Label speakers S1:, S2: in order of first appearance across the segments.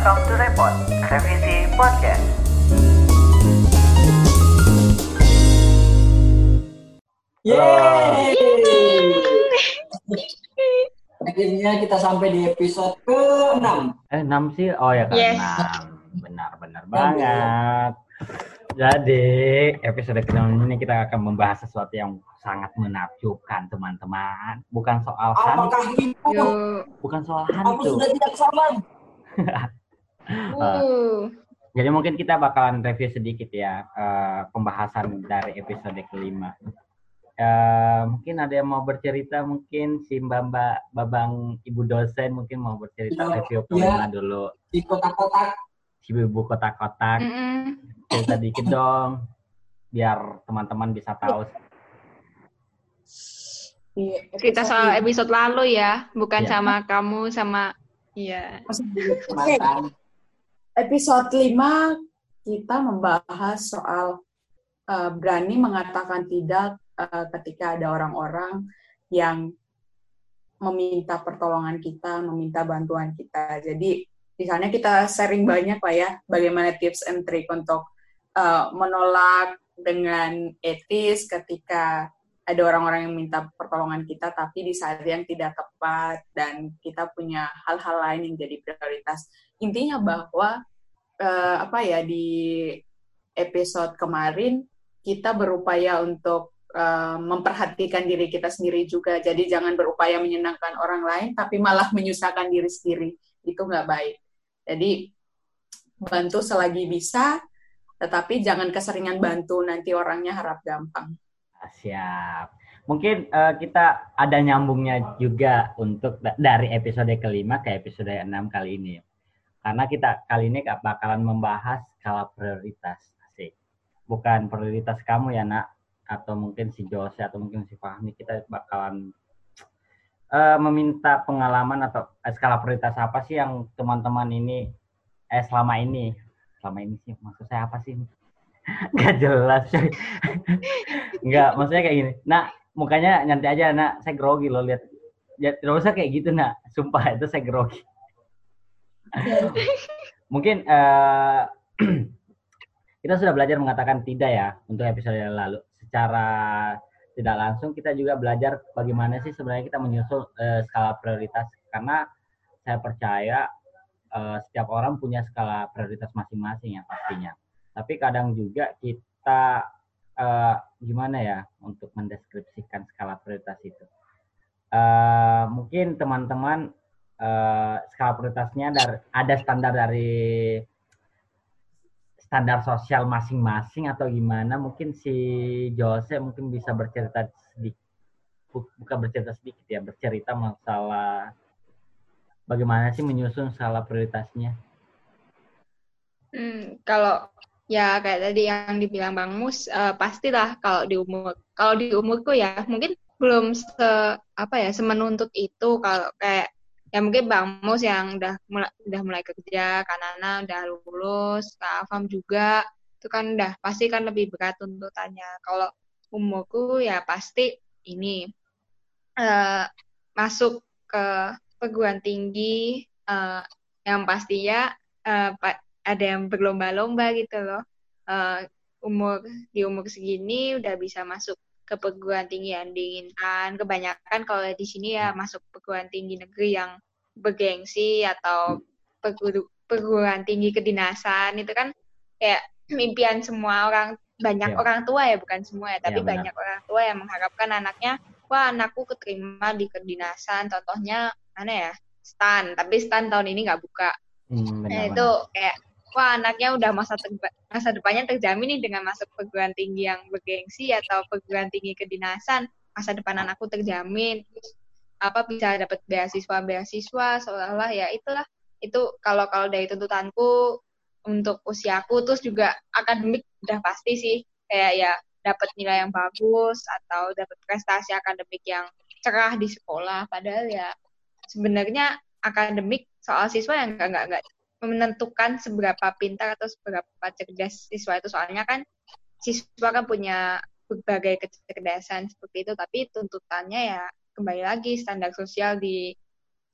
S1: Welcome to Repot, Revisi Podcast.
S2: Yeay! Akhirnya kita sampai di episode ke-6.
S3: Eh, 6 sih? Oh ya kan,
S4: Yes.
S3: 6. Benar-benar banget. Jadi, episode ke ini kita akan membahas sesuatu yang sangat menakjubkan, teman-teman. Bukan soal hantu,
S2: Apakah itu?
S3: Bukan soal
S2: Aku
S3: hantu.
S2: sudah tidak sabar.
S4: Uh.
S3: Jadi mungkin kita bakalan review sedikit ya eh, pembahasan dari episode kelima. Eh, mungkin ada yang mau bercerita, mungkin si Mbak Mbak Babang Ibu dosen mungkin mau bercerita
S2: Ya,
S3: review
S2: ya.
S3: kelima dulu.
S2: Di kotak-kotak.
S3: Si Ibu kotak-kotak.
S4: Mm-mm.
S3: cerita dikit dong biar teman-teman bisa tahu
S4: Cerita
S2: episode
S4: soal episode lalu ya, bukan
S3: Iya.
S4: sama kamu sama Iya.
S5: Episode 5 kita membahas soal uh, berani mengatakan tidak uh, ketika ada orang-orang yang meminta pertolongan kita, meminta bantuan kita. Jadi di sana kita sharing banyak lah ya bagaimana tips and trick untuk uh, menolak dengan etis ketika ada orang-orang yang minta pertolongan kita tapi di saat yang tidak tepat dan kita punya hal-hal lain yang jadi prioritas. Intinya bahwa eh, apa ya di episode kemarin kita berupaya untuk eh, memperhatikan diri kita sendiri juga. Jadi jangan berupaya menyenangkan orang lain, tapi malah menyusahkan diri sendiri. Itu nggak baik. Jadi bantu selagi bisa, tetapi jangan keseringan bantu nanti orangnya harap gampang.
S3: Siap. Mungkin eh, kita ada nyambungnya juga untuk da- dari episode kelima ke episode enam kali ini. Karena kita kali ini gak bakalan membahas skala prioritas. Asik. Bukan prioritas kamu ya nak. Atau mungkin si Jose atau mungkin si Fahmi kita bakalan eh, meminta pengalaman atau eh, skala prioritas apa sih yang teman-teman ini eh selama ini? Selama ini sih maksud saya apa sih? Nggak jelas coy. nggak maksudnya kayak gini. Nak mukanya nyantai aja nak. Saya grogi loh lihat. Ya tidak usah kayak gitu nak. Sumpah itu saya grogi. Mungkin eh, kita sudah belajar mengatakan tidak ya untuk episode yang lalu. Secara tidak langsung kita juga belajar bagaimana sih sebenarnya kita menyusul eh, skala prioritas. Karena saya percaya eh, setiap orang punya skala prioritas masing-masing ya pastinya. Tapi kadang juga kita eh, gimana ya untuk mendeskripsikan skala prioritas itu? Eh, mungkin teman-teman eh, skala prioritasnya dari ada standar dari standar sosial masing-masing atau gimana? Mungkin si Jose mungkin bisa bercerita sedikit bukan bercerita sedikit ya bercerita masalah bagaimana sih menyusun skala prioritasnya.
S4: Hmm, kalau ya kayak tadi yang dibilang Bang Mus, eh, pastilah kalau di umur kalau di umurku ya mungkin belum se apa ya semenuntut itu kalau kayak ya mungkin Bang Mus yang udah mulai udah mulai kerja, Kanana udah lulus, Kak Afam juga itu kan udah pasti kan lebih berat tuntutannya. Kalau umurku ya pasti ini eh, masuk ke perguruan tinggi eh, yang pastinya pa- ada yang berlomba-lomba gitu loh. Eh, umur di umur segini udah bisa masuk ke perguruan tinggi yang diinginkan. Kebanyakan kalau di sini ya masuk perguruan tinggi negeri yang bergengsi atau perguru- perguruan tinggi kedinasan itu kan kayak mimpian semua orang banyak
S3: Ya.
S4: orang tua ya bukan semua ya tapi
S3: Ya, benar.
S4: banyak orang tua yang mengharapkan anaknya wah anakku keterima di kedinasan contohnya mana ya stan tapi stan tahun ini nggak buka
S3: Hmm,
S4: Nah,
S3: benar-benar.
S4: itu kayak wah anaknya udah masa masa depannya terjamin nih dengan masuk perguruan tinggi yang bergengsi atau perguruan tinggi kedinasan masa depan anakku terjamin. Apa bisa dapat beasiswa beasiswa seolah-olah ya itulah. Itu kalau kalau dari tuntutanku untuk usiaku terus juga akademik udah pasti sih. Kayak ya dapat nilai yang bagus atau dapat prestasi akademik yang cerah di sekolah. Padahal ya sebenarnya akademik soal siswa yang enggak enggak menentukan seberapa pintar atau seberapa cerdas siswa itu. Soalnya kan siswa kan punya berbagai kecerdasan seperti itu tapi tuntutannya ya kembali lagi standar sosial di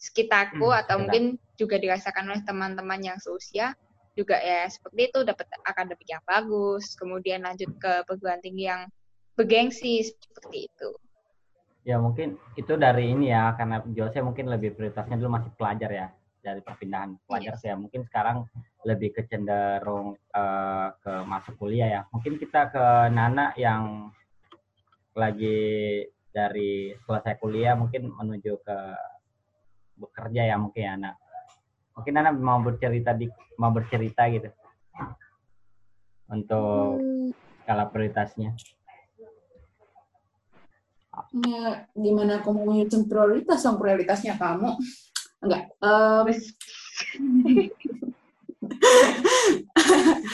S4: sekitarku
S3: Hmm,
S4: atau mungkin juga dirasakan oleh teman-teman yang seusia juga ya seperti itu dapat akademik yang bagus, kemudian lanjut ke perguruan tinggi yang bergengsi seperti itu.
S3: Ya mungkin itu dari ini ya karena Jose mungkin lebih prioritasnya dulu masih pelajar ya dari perpindahan pelajar
S4: Yes.
S3: ya mungkin sekarang lebih ke cenderung eh, ke masuk kuliah ya. Mungkin kita ke Nana yang lagi dari selesai kuliah mungkin menuju ke bekerja ya mungkin ya Nana. Mungkin Nana mau bercerita di mau bercerita gitu untuk skala prioritasnya.
S5: Ya, gimana aku mau prioritas dong prioritasnya kamu? Enggak. em,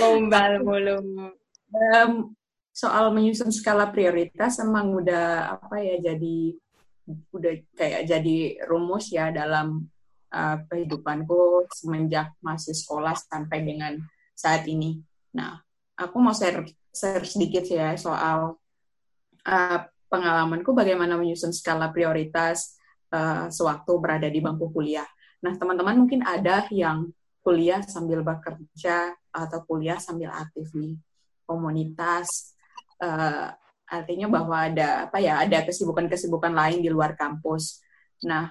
S4: Gombal mulu.
S5: em, soal menyusun skala prioritas emang udah apa ya jadi udah kayak jadi rumus ya dalam uh, kehidupanku semenjak masih sekolah sampai dengan saat ini. Nah, aku mau share, share sedikit ya soal uh, pengalamanku bagaimana menyusun skala prioritas uh, sewaktu berada di bangku kuliah. Nah, teman-teman mungkin ada yang kuliah sambil bekerja atau kuliah sambil aktif di komunitas. Uh, artinya bahwa ada apa ya ada kesibukan-kesibukan lain di luar kampus. Nah,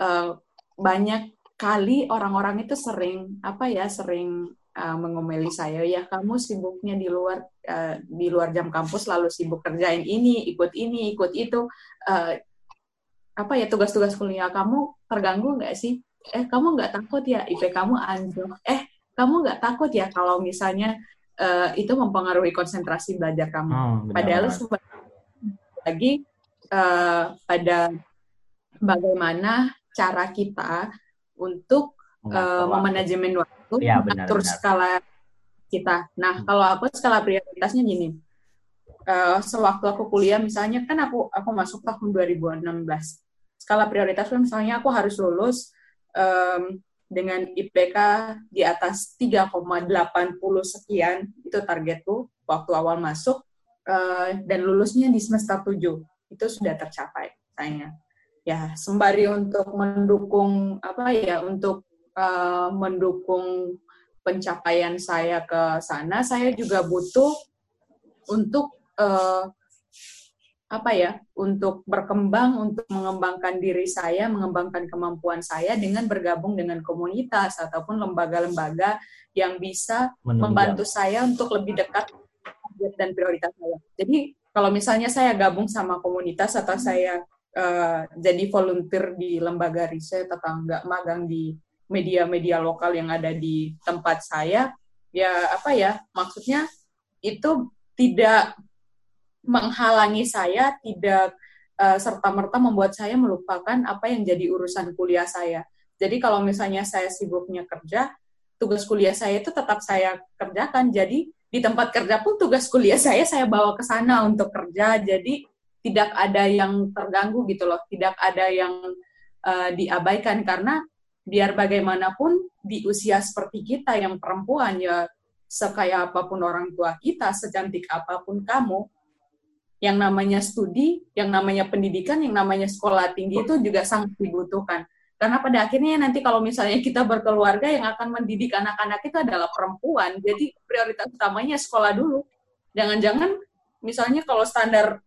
S5: uh, banyak kali orang-orang itu sering apa ya sering uh, mengomeli saya ya kamu sibuknya di luar uh, di luar jam kampus lalu sibuk kerjain ini ikut ini ikut itu uh, apa ya tugas-tugas kuliah kamu terganggu nggak sih eh kamu nggak takut ya IP kamu anjlok eh kamu nggak takut ya kalau misalnya uh, itu mempengaruhi konsentrasi belajar kamu
S3: benar
S5: Padahal lagi eh, pada bagaimana cara kita untuk
S3: waktu.
S5: memanajemen waktu,
S3: Iya, benar,
S5: mengatur
S3: benar.
S5: skala kita. Nah,
S3: Hmm.
S5: kalau aku skala prioritasnya gini. Eh, sewaktu aku kuliah, misalnya kan aku aku masuk tahun 2016. Skala prioritasku misalnya aku harus lulus em, dengan IPK di atas 3,80 sekian, itu targetku waktu awal masuk eh, dan lulusnya di semester 7 itu sudah tercapai saya ya sembari untuk mendukung apa ya untuk eh, mendukung pencapaian saya ke sana saya juga butuh untuk eh, apa ya untuk berkembang untuk mengembangkan diri saya mengembangkan kemampuan saya dengan bergabung dengan komunitas ataupun lembaga-lembaga yang bisa
S3: Menunjang.
S5: membantu saya untuk lebih dekat dan prioritas saya. Jadi kalau misalnya saya gabung sama komunitas atau saya eh, jadi volunteer di lembaga riset atau enggak magang di media-media lokal yang ada di tempat saya, ya apa ya maksudnya itu tidak menghalangi saya, tidak serta merta membuat saya melupakan apa yang jadi urusan kuliah saya. Jadi kalau misalnya saya sibuknya kerja, tugas kuliah saya itu tetap saya kerjakan. Jadi di tempat kerja pun tugas kuliah saya saya bawa ke sana untuk kerja. Jadi tidak ada yang terganggu gitu loh, tidak ada yang uh, diabaikan karena biar bagaimanapun di usia seperti kita yang perempuan ya sekaya apa pun orang tua kita, secantik apa pun kamu, yang namanya studi, yang namanya pendidikan, yang namanya sekolah tinggi itu juga sangat dibutuhkan. Karena pada akhirnya nanti kalau misalnya kita berkeluarga yang akan mendidik anak-anak itu adalah perempuan, jadi prioritas utamanya sekolah dulu. Jangan-jangan misalnya kalau standar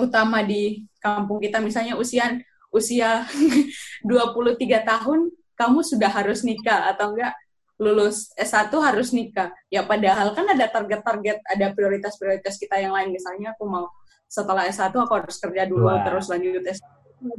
S5: utama di kampung kita misalnya usia usia 23 tahun kamu sudah harus nikah atau enggak lulus S1 harus nikah. Ya padahal kan ada target-target, ada prioritas-prioritas kita yang lain. Misalnya aku mau setelah S1 aku harus kerja dulu
S3: Wah.
S5: terus lanjut S1.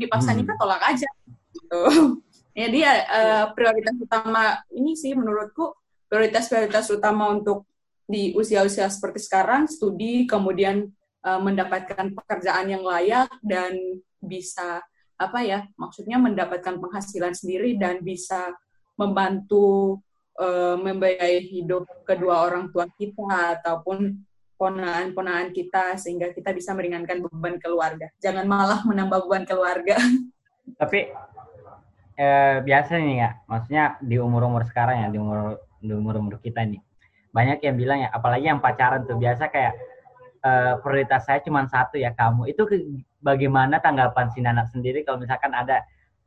S5: Dipaksa
S3: Hmm.
S5: nikah tolak aja. Gitu. Jadi eh, prioritas utama ini sih menurutku prioritas-prioritas utama untuk di usia-usia seperti sekarang studi kemudian eh, mendapatkan pekerjaan yang layak dan bisa apa ya maksudnya mendapatkan penghasilan sendiri dan bisa membantu eh, membiayai hidup kedua orang tua kita ataupun ponaan-ponaan kita sehingga kita bisa meringankan beban keluarga. Jangan malah menambah beban keluarga.
S3: Tapi eh, biasa nih ya, maksudnya di umur-umur sekarang ya, di umur di umur-umur kita nih. Banyak yang bilang ya, apalagi yang pacaran tuh biasa kayak eh, prioritas saya cuma satu ya kamu. Itu bagaimana tanggapan si Nana sendiri kalau misalkan ada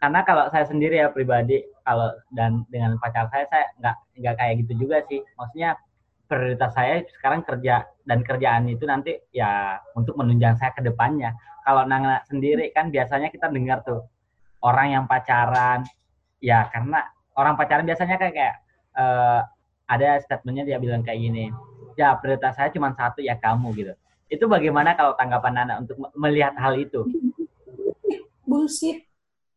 S3: karena kalau saya sendiri ya pribadi kalau dan dengan pacar saya saya nggak nggak kayak gitu juga sih. Maksudnya prioritas saya sekarang kerja dan kerjaan itu nanti ya untuk menunjang saya ke depannya. Kalau Nana sendiri kan biasanya kita dengar tuh orang yang pacaran ya karena orang pacaran biasanya kayak kayak uh, ada statementnya dia bilang kayak gini ya prioritas saya cuma satu ya kamu gitu. Itu bagaimana kalau tanggapan Nana untuk melihat hal itu?
S5: Bullshit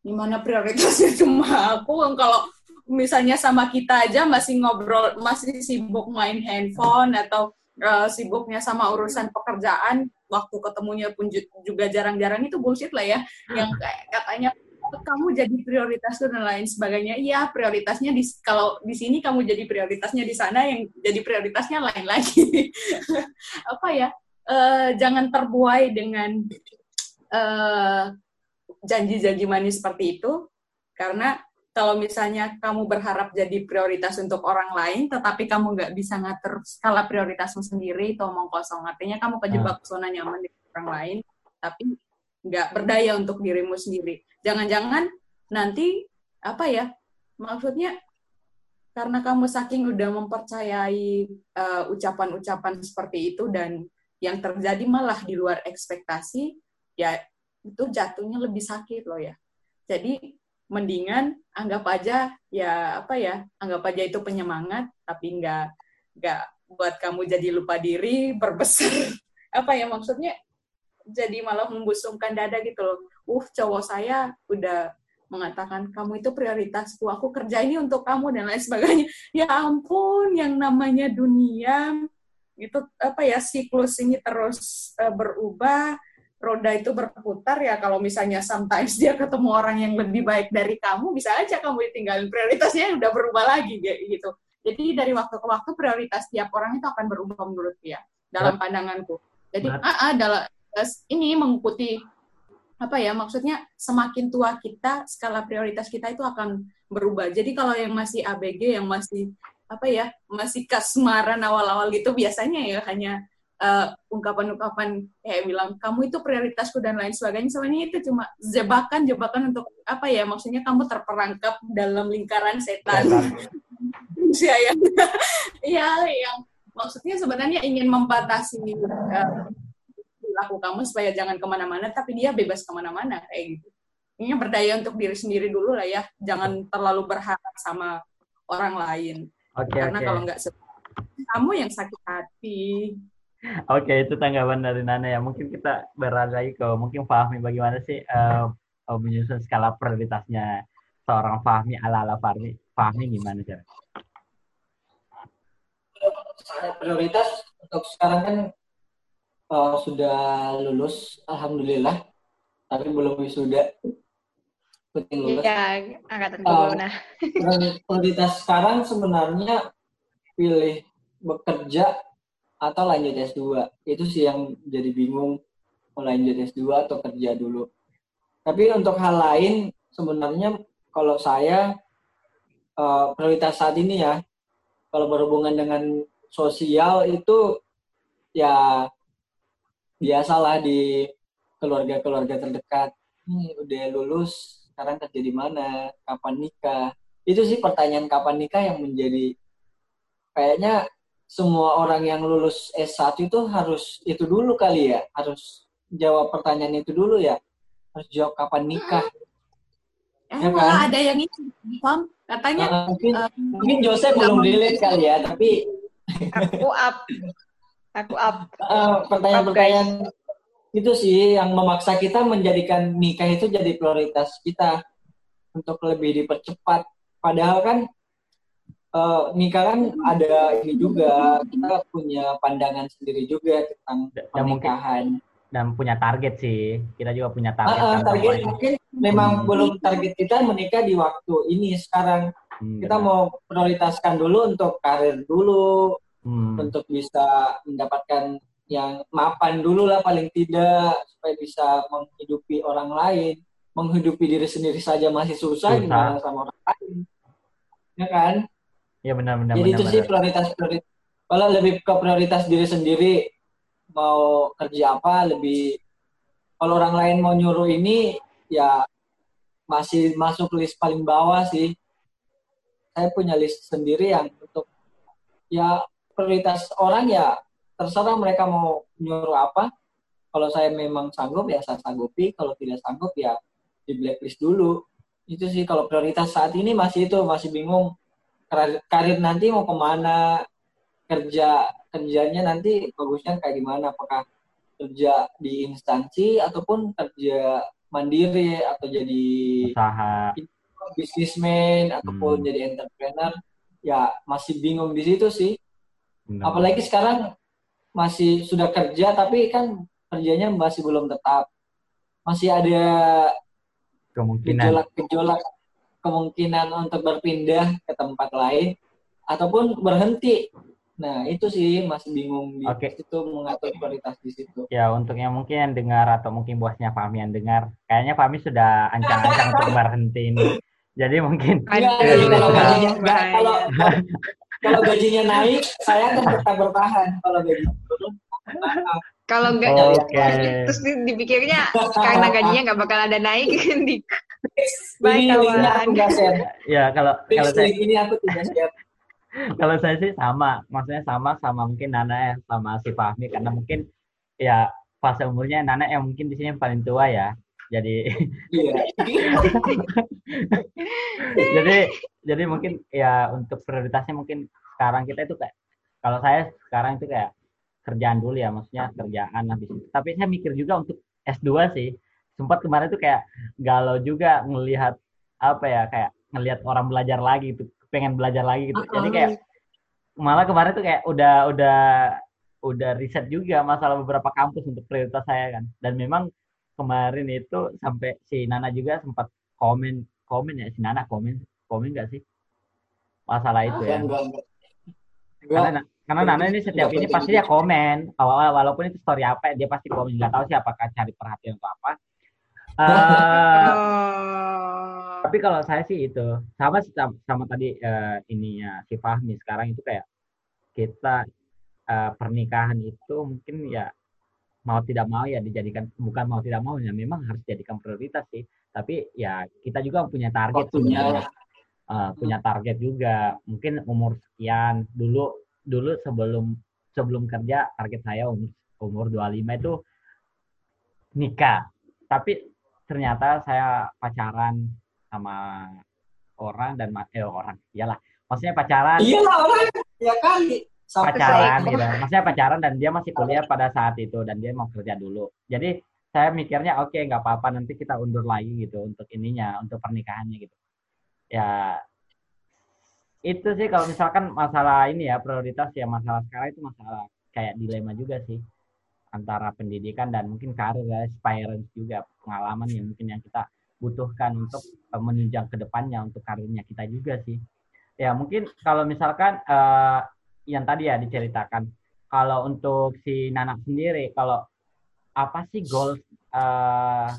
S5: gimana prioritasnya cuma aku kalau misalnya sama kita aja masih ngobrol masih sibuk main handphone atau uh, sibuknya sama urusan pekerjaan waktu ketemunya pun juga jarang-jarang itu bullshit lah ya. Yang katanya kamu jadi prioritas dan lain sebagainya. Iya prioritasnya di kalau di sini kamu jadi prioritasnya di sana yang jadi prioritasnya lain lagi. Apa ya? Uh, jangan terbuai dengan uh, janji-janji manis seperti itu karena kalau misalnya kamu berharap jadi prioritas untuk orang lain, tetapi kamu nggak bisa ngatur skala prioritasmu sendiri, itu omong kosong. Artinya kamu kejebak ah. zona nyaman di orang lain, tapi nggak berdaya untuk dirimu sendiri. Jangan-jangan nanti apa ya? Maksudnya karena kamu saking udah mempercayai uh, ucapan-ucapan seperti itu dan yang terjadi malah di luar ekspektasi, ya itu jatuhnya lebih sakit loh ya. Jadi mendingan anggap aja ya apa ya anggap aja itu penyemangat tapi nggak nggak buat kamu jadi lupa diri berbesar apa ya maksudnya? Jadi malah membusungkan dada gitu loh. Uh cowok saya udah mengatakan kamu itu prioritasku aku kerja ini untuk kamu dan lain sebagainya. Ya ampun yang namanya dunia itu apa ya siklus ini terus uh, berubah roda itu berputar ya kalau misalnya sometimes dia ketemu orang yang lebih baik dari kamu bisa aja kamu ditinggalin prioritasnya udah berubah lagi gitu. Jadi dari waktu ke waktu prioritas tiap orang itu akan berubah menurut dia dalam pandanganku. Jadi ah, ah dalam ini mengikuti apa ya maksudnya semakin tua kita skala prioritas kita itu akan berubah. Jadi kalau yang masih ABG yang masih apa ya masih kasmaran awal-awal gitu biasanya ya hanya eh, ungkapan-ungkapan kayak bilang kamu itu prioritasku dan lain sebagainya. Sebenarnya itu cuma jebakan jebakan untuk apa ya? Maksudnya kamu terperangkap dalam lingkaran setan. Ya yang ya. Yang maksudnya sebenarnya ingin membatasi uh, kamu supaya jangan ke mana-mana tapi dia bebas ke mana-mana kayak gitu. Ini berdaya untuk diri sendiri dulu lah ya. Jangan terlalu berharap sama orang lain. Okay, karena okay. kalau nggak kamu yang sakit hati
S3: Oke, itu tanggapan dari Nana ya. Mungkin kita berada ke mungkin Fahmi bagaimana sih uh, menyusun skala prioritasnya seorang Fahmi ala-ala Fahmi. Fahmi gimana sih?
S2: Prioritas untuk sekarang kan uh, sudah lulus, alhamdulillah, tapi belum wisuda.
S4: Iya, angkatan uh, nah.
S2: prioritas sekarang sebenarnya pilih bekerja atau lanjut S2 itu sih yang jadi bingung. Mau lanjut S2 atau kerja dulu. Tapi untuk hal lain sebenarnya kalau saya uh, prioritas saat ini ya kalau berhubungan dengan sosial itu ya biasalah di keluarga-keluarga terdekat. Ini udah lulus sekarang kerja di mana? Kapan nikah? Itu sih pertanyaan kapan nikah yang menjadi kayaknya semua orang yang lulus S1 itu harus itu dulu kali ya, harus jawab pertanyaan itu dulu ya. Harus jawab kapan nikah.
S5: Eh, ya kan? ada yang itu, Pam. Katanya
S2: uh, mungkin uh, mungkin Joseph belum relate kali ya, tapi
S4: aku up. Aku up.
S2: pertanyaan-pertanyaan itu sih yang memaksa kita menjadikan nikah itu jadi prioritas kita untuk lebih dipercepat. Padahal kan uh, kan ada ini juga kita punya pandangan sendiri juga tentang dan pernikahan.
S3: dan punya target sih. Kita juga punya target
S2: uh, uh, target mungkin memang hmm. belum target kita menikah di waktu ini sekarang. Hmm, kita mau prioritaskan dulu untuk karir dulu hmm. untuk bisa mendapatkan yang mapan dulu lah paling tidak supaya bisa menghidupi orang lain. Menghidupi diri sendiri saja masih susah, susah. gimana sama orang lain? Ya kan
S3: Iya benar-benar.
S2: Jadi benar, itu benar. sih prioritas prioritas. Kalau lebih ke prioritas diri sendiri mau kerja apa lebih kalau orang lain mau nyuruh ini ya masih masuk list paling bawah sih. Saya punya list sendiri yang untuk ya prioritas orang ya terserah mereka mau nyuruh apa. Kalau saya memang sanggup ya saya sanggupi, kalau tidak sanggup ya di blacklist dulu. Itu sih kalau prioritas saat ini masih itu masih bingung karir, nanti mau ke mana? Kerja kerjanya nanti bagusnya kayak gimana? Apakah kerja di instansi ataupun kerja mandiri atau jadi
S3: usaha.
S2: bisnismen ataupun
S3: Hmm.
S2: jadi entrepreneur? Ya masih bingung di situ sih.
S3: Benar.
S2: apalagi sekarang masih sudah kerja tapi kan kerjanya masih belum tetap. Masih ada
S3: kemungkinan.
S2: gejolak-gejolak kemungkinan untuk berpindah ke tempat lain ataupun berhenti. Nah itu sih masih bingung di
S3: Oke.
S2: situ mengatur prioritas di situ.
S3: Ya untuk yang mungkin yang dengar atau mungkin bosnya Fahmi yang dengar kayaknya Fahmi sudah ancang-ancang untuk berhenti ini. Jadi mungkin
S2: Enggak,
S4: Aduh,
S2: kalau gajinya kalau kalau gajinya naik saya akan tetap bertahan. Kalau gajinya turun
S4: Kalau enggak,
S3: oke.
S4: terus di- dipikirnya karena gajinya nggak bakal ada naik di Baik,
S2: linknya
S4: kawan.
S3: ya kalau kalau saya
S2: ini aku tidak
S3: kalau saya sih sama maksudnya sama sama mungkin Nana ya sama si Fahmi karena mungkin ya fase umurnya Nana yang mungkin di sini yang paling tua ya. Jadi
S2: iya.
S3: Jadi jadi mungkin ya untuk prioritasnya mungkin sekarang kita itu kayak kalau saya sekarang itu kayak kerjaan dulu ya maksudnya kerjaan habis itu tapi saya mikir juga untuk S2 sih sempat kemarin tuh kayak galau juga ngelihat apa ya kayak ngelihat orang belajar lagi itu pengen belajar lagi gitu. Jadi kayak malah kemarin tuh kayak udah udah udah riset juga masalah beberapa kampus untuk prioritas saya kan. Dan memang kemarin itu sampai si Nana juga sempat komen komen ya si Nana komen komen nggak sih? Masalah itu ya.
S2: Enggak enggak.
S3: Karena
S2: enggak
S3: karena Nana ini setiap ini pasti dia komen. Awal walaupun itu story apa dia pasti komen. Nggak tahu sih apakah cari perhatian atau apa. Eh,
S4: Oh.
S3: tapi kalau saya sih itu sama sama, sama tadi eh, ininya si Fahmi. Sekarang itu kayak kita eh, pernikahan itu mungkin ya mau tidak mau ya dijadikan bukan mau tidak mau ya memang harus dijadikan prioritas sih. Tapi ya kita juga punya target
S2: Waktunya.
S3: sebenarnya. Eh, punya target juga. Mungkin umur sekian. Dulu dulu sebelum sebelum kerja target saya umur umur 25 itu nikah. Tapi ternyata saya pacaran sama orang dan eh orang iyalah. Maksudnya pacaran
S2: iya lah orang ya kali sampai
S3: pacaran gitu. Maksudnya pacaran dan dia masih kuliah pada saat itu dan dia mau kerja dulu. Jadi saya mikirnya oke nggak apa-apa nanti kita undur lagi gitu untuk ininya untuk pernikahannya gitu. Ya itu sih kalau misalkan masalah ini ya prioritas ya masalah sekarang itu masalah kayak dilema juga sih antara pendidikan dan mungkin karir ya experience juga pengalaman yang mungkin yang kita butuhkan untuk eh, menunjang ke depannya untuk karirnya kita juga sih. Ya mungkin kalau misalkan eh, yang tadi ya diceritakan kalau untuk si Nana sendiri kalau apa sih goals eh,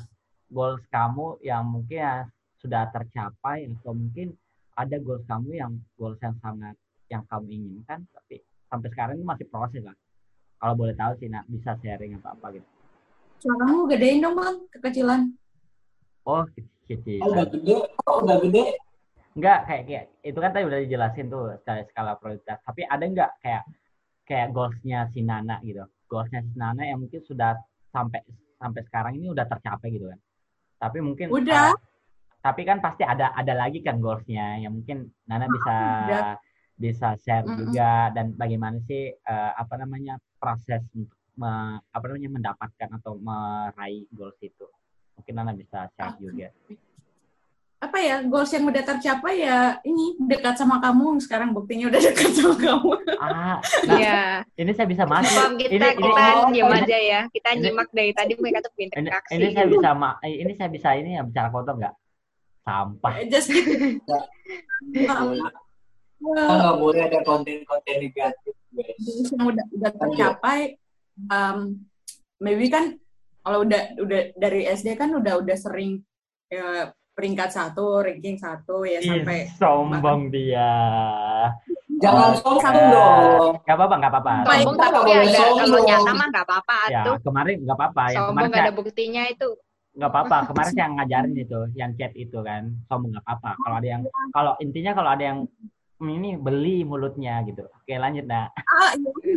S3: goals kamu yang mungkin ya sudah tercapai atau mungkin ada goals kamu yang goals yang sangat yang kamu inginkan tapi sampai sekarang ini masih proses lah. Kalau boleh tahu sih nak bisa sharing atau apa gitu.
S5: Suaramu gedein dong, Bang, kekecilan.
S3: oh kecil
S2: Oh, udah gede. Oh, udah gede.
S3: Enggak kayak kayak itu kan tadi udah dijelasin tuh skala skala prioritas. Tapi ada enggak kayak kayak goalsnya si Nana gitu? Goalsnya si Nana yang mungkin sudah sampai sampai sekarang ini udah tercapai gitu kan? Tapi mungkin
S5: Udah.
S3: eh, tapi kan pasti ada ada lagi kan goalsnya yang mungkin Nana bisa
S5: udah.
S3: bisa share
S5: Mm-mm.
S3: juga dan bagaimana sih eh, apa namanya proses untuk me- apa namanya mendapatkan atau meraih goals itu mungkin Nana bisa share juga
S5: Apa ya, goals yang udah tercapai ya ini dekat sama kamu. Sekarang buktinya udah dekat sama kamu.
S3: ah nah,
S4: Iya.
S3: ini saya bisa masuk
S4: kita
S3: ini, ini,
S4: kita
S2: oh,
S4: diam aja ya. Kita
S3: ini-
S4: nyimak dari tadi mereka tuh
S3: ini,
S4: berinteraksi.
S3: ini saya bisa ma- eh, ini saya bisa ini ya bicara kotor nggak sampah.
S5: Just gitu.
S2: Nggak boleh. Kita nggak boleh ada konten-konten negatif guys.
S5: Udah udah tercapai um, maybe kan kalau udah udah dari SD kan udah udah sering ya, peringkat satu ranking satu ya
S3: Ih,
S5: sampai
S3: sombong dia.
S2: Jangan
S3: Oh,
S2: sombong
S3: eh,
S2: dong.
S3: Nggak apa-apa nggak apa-apa.
S4: Sombong tapi ada kalau nyata mah nggak apa-apa
S3: ya kemarin nggak apa-apa yang
S4: Sombong
S3: kemarin
S4: nggak
S3: saya
S4: ada buktinya itu.
S3: Nggak apa-apa kemarin yang ngajarin itu yang chat itu kan. Sombong nggak apa-apa. Kalau ada yang kalau intinya kalau ada yang "Hmm, ini beli mulutnya gitu. Oke lanjut nah
S5: Ah, iya.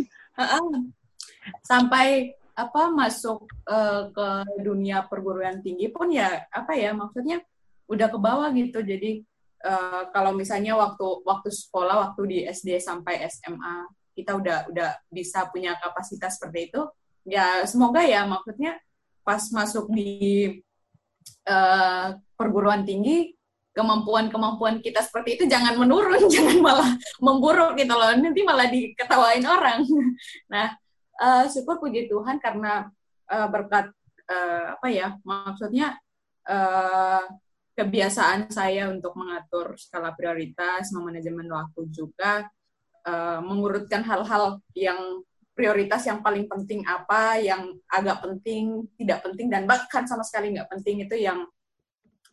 S5: Sampai apa masuk eh, ke dunia perguruan tinggi pun ya apa ya maksudnya udah ke bawah gitu. Jadi eh, kalau misalnya waktu waktu sekolah waktu di SD sampai SMA kita udah udah bisa punya kapasitas seperti itu, ya semoga ya maksudnya pas masuk di eh, perguruan tinggi kemampuan-kemampuan kita seperti itu jangan menurun, jangan malah memburuk gitu loh. Nanti malah diketawain orang. Nah, eh, syukur puji Tuhan karena eh, berkat eh, apa ya? Maksudnya eh, kebiasaan saya untuk mengatur skala prioritas, memanajemen waktu juga eh, mengurutkan hal-hal yang prioritas yang paling penting apa, yang agak penting, tidak penting dan bahkan sama sekali nggak penting itu yang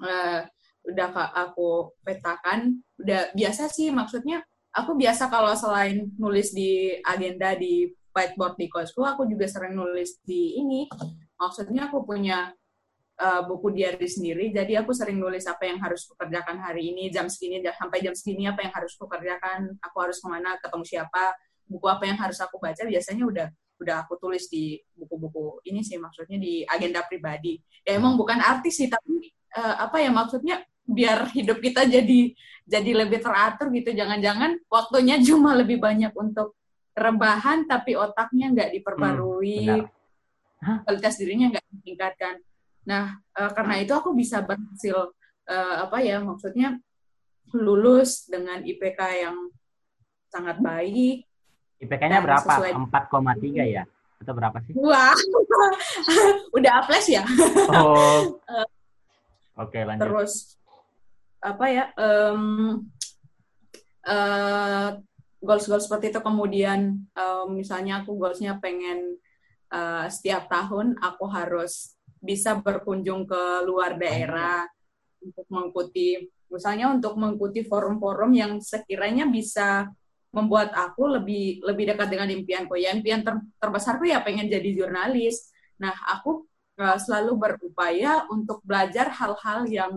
S5: eh, udah aku petakan. Udah biasa sih maksudnya aku biasa kalau selain nulis di agenda di whiteboard di kosku aku juga sering nulis di ini. Maksudnya aku punya uh, buku diary sendiri jadi aku sering nulis apa yang harus kukerjakan hari ini jam segini sampai jam segini apa yang harus kukerjakan aku harus ke mana ketemu siapa buku apa yang harus aku baca biasanya udah udah aku tulis di buku-buku ini sih maksudnya di agenda pribadi. Ya emang bukan artis sih tapi eh, apa ya maksudnya biar hidup kita jadi jadi lebih teratur gitu. Jangan-jangan waktunya cuma lebih banyak untuk rebahan tapi otaknya nggak diperbarui.
S3: Hah?
S5: kualitas dirinya nggak ditingkatkan. Nah eh, karena itu aku bisa berhasil eh, apa ya maksudnya lulus dengan IPK yang sangat baik
S3: IPK-nya
S5: Dan
S3: berapa?
S5: sesuai-
S3: 4,3 ya? Atau berapa sih?
S5: Wah. Udah aples ya?
S3: Oh. Oke lanjut.
S5: terus apa ya em, eh, goals-goals seperti itu. Kemudian em, misalnya aku goalsnya pengen eh, setiap tahun aku harus bisa berkunjung ke luar daerah untuk mengikuti misalnya untuk mengikuti forum-forum yang sekiranya bisa membuat aku lebih lebih dekat dengan impianku ya impian ter- terbesarku ya pengen jadi jurnalis. Nah aku eh, selalu berupaya untuk belajar hal-hal yang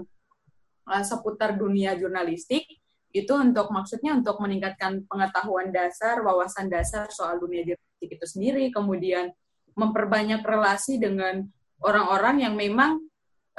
S5: uh, seputar dunia jurnalistik. Itu untuk maksudnya untuk meningkatkan pengetahuan dasar, wawasan dasar soal dunia jurnalistik itu sendiri, kemudian memperbanyak relasi dengan orang-orang yang memang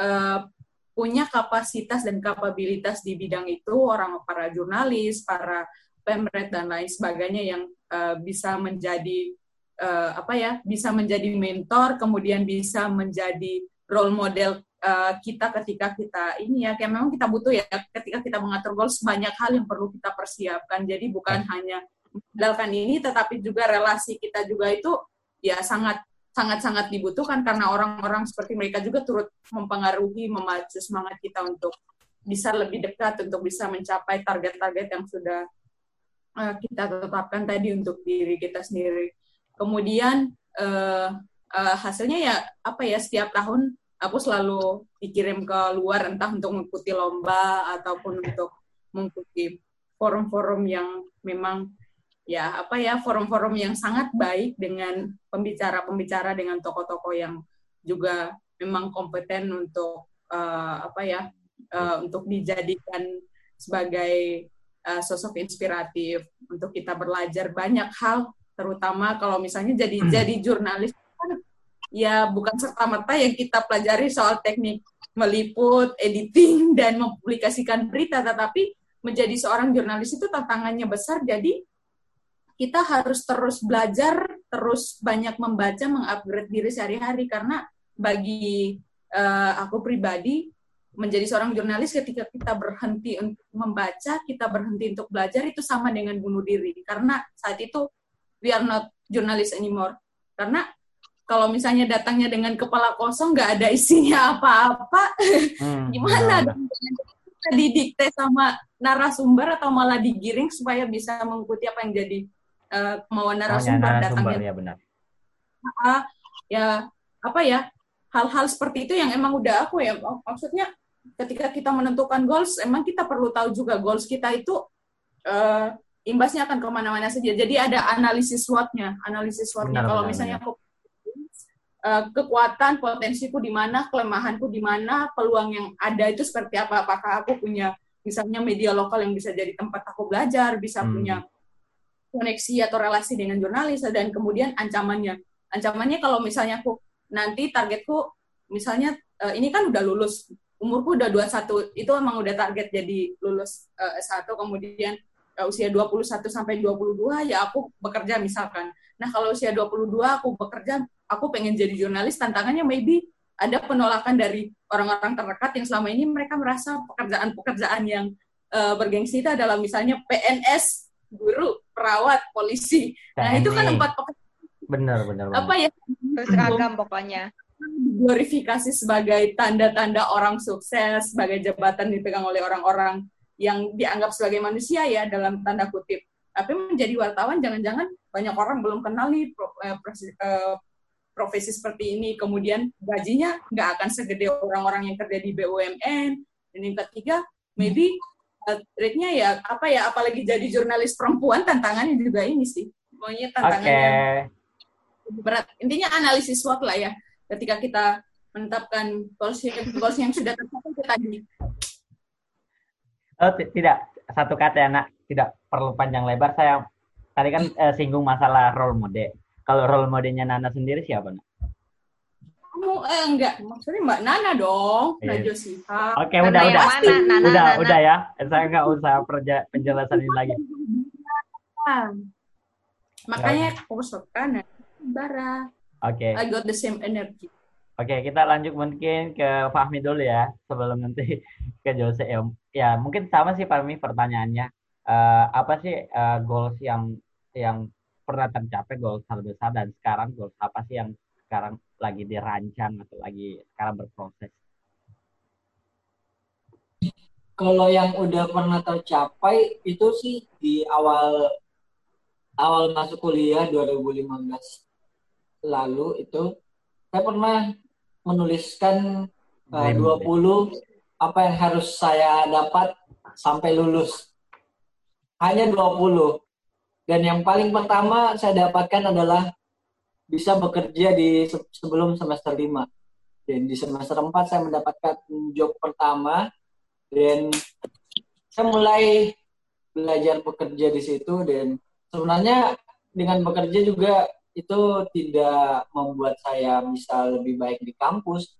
S5: uh, punya kapasitas dan kapabilitas di bidang itu, orang para jurnalis, para pemret dan lain sebagainya yang uh, bisa menjadi uh, apa ya, bisa menjadi mentor, kemudian bisa menjadi role model uh, kita ketika kita ini ya kayak memang kita butuh ya ketika kita mengatur goals banyak hal yang perlu kita persiapkan. Jadi bukan hanya mengandalkan ini tetapi juga relasi kita juga itu ya sangat sangat sangat dibutuhkan karena orang-orang seperti mereka juga turut mempengaruhi memacu semangat kita untuk bisa lebih dekat untuk bisa mencapai target-target yang sudah uh, kita tetapkan tadi untuk diri kita sendiri. Kemudian uh, uh, hasilnya ya apa ya setiap tahun aku selalu dikirim ke luar entah untuk mengikuti lomba ataupun untuk mengikuti forum-forum yang memang ya apa ya forum-forum yang sangat baik dengan pembicara-pembicara dengan tokoh-tokoh yang juga memang kompeten untuk uh, apa ya uh, untuk dijadikan sebagai uh, sosok inspiratif untuk kita belajar banyak hal terutama kalau misalnya jadi jadi jurnalis kan ya bukan serta merta yang kita pelajari soal teknik meliput, editing dan mempublikasikan berita, tetapi menjadi seorang jurnalis itu tantangannya besar. Jadi kita harus terus belajar, terus banyak membaca, mengupgrade diri sehari-hari karena bagi uh, aku pribadi menjadi seorang jurnalis ketika kita berhenti untuk membaca, kita berhenti untuk belajar itu sama dengan bunuh diri. Karena saat itu we are not journalist anymore. Karena kalau misalnya datangnya dengan kepala kosong nggak ada isinya apa-apa
S3: Hmm,
S5: gimana? kita didikte sama narasumber atau malah digiring supaya bisa mengikuti apa yang jadi eh, kemauan narasumber
S3: narasumber
S5: datangnya.
S3: ya benar.
S5: Apa ya apa ya hal-hal seperti itu yang emang udah aku ya mak- maksudnya ketika kita menentukan goals emang kita perlu tahu juga goals kita itu eh, imbasnya akan ke mana-mana saja. Jadi ada analisis SWOT-nya. Analisis SWOT-nya.
S3: Benar,
S5: kalau
S3: benar,
S5: misalnya aku eh, kekuatan potensiku di mana kelemahanku di mana peluang yang ada itu seperti apa apakah aku punya misalnya media lokal yang bisa jadi tempat aku belajar bisa
S3: Hmm.
S5: punya koneksi atau relasi dengan jurnalis dan kemudian ancamannya. Ancamannya kalau misalnya aku nanti targetku misalnya eh, ini kan udah lulus umurku udah 21 itu emang udah target jadi lulus eh, S1 kemudian eh, usia 21 sampai 22 ya aku bekerja misalkan. Nah, kalau usia 22 aku bekerja, aku pengen jadi jurnalis, tantangannya maybe ada penolakan dari orang-orang terdekat yang selama ini mereka merasa pekerjaan-pekerjaan yang eh, bergengsi itu adalah misalnya PNS, guru, perawat, polisi. Nah, itu kan empat pekerjaan
S3: bener bener bener.
S5: apa ya
S4: Terus seragam pokoknya.
S5: Glorifikasi sebagai tanda-tanda orang sukses, sebagai jabatan dipegang oleh orang-orang yang dianggap sebagai manusia ya dalam tanda kutip. Tapi menjadi wartawan jangan-jangan banyak orang belum kenal nih pro- eh, eh, profesi seperti ini. Kemudian gajinya nggak akan segede orang-orang yang kerja di BUMN. Dan yang ketiga, maybe eh, rate-nya ya apa ya, apalagi jadi jurnalis perempuan tantangannya juga ini sih. Pokoknya tantangannya berat. Intinya analisis SWOT lah ya. Ketika kita menetapkan goals goals yang sudah tercapai itu tadi.
S3: Oh, ti- tidak satu kata ya nak, tidak perlu panjang lebar. Saya tadi kan eh, singgung masalah role model. Kalau role modelnya Nana sendiri siapa nak?
S5: Kamu eh enggak, maksudnya Mbak Nana dong,
S3: Iya.
S5: Najwa.
S3: Oke,
S4: Nana
S3: udah
S4: yang
S3: udah.
S4: mana? Nana,
S3: udah,
S4: Nana.
S3: udah ya. Saya nggak usah perja- penjelasan ini lagi.
S5: Makanya aku suka Nana Bara.
S3: Oke.
S5: I got the same energy.
S3: Oke, kita lanjut mungkin ke Fahmi dulu ya, sebelum nanti ke Jose. Ya, ya mungkin sama sih Fahmi pertanyaannya. Eh, apa sih eh, goals yang yang pernah tercapai, goals terbesar dan sekarang goals apa sih yang sekarang lagi dirancang atau lagi sekarang berproses?
S2: Kalau yang udah pernah tercapai itu sih di awal awal masuk kuliah 2015 lalu itu saya pernah menuliskan eh,
S3: Dream.
S2: 20 apa yang harus saya dapat sampai lulus. Hanya 20. Dan yang paling pertama saya dapatkan adalah bisa bekerja di se- sebelum semester 5. Dan di semester 4 saya mendapatkan job pertama dan saya mulai belajar bekerja di situ dan sebenarnya dengan bekerja juga itu tidak membuat saya bisa lebih baik di kampus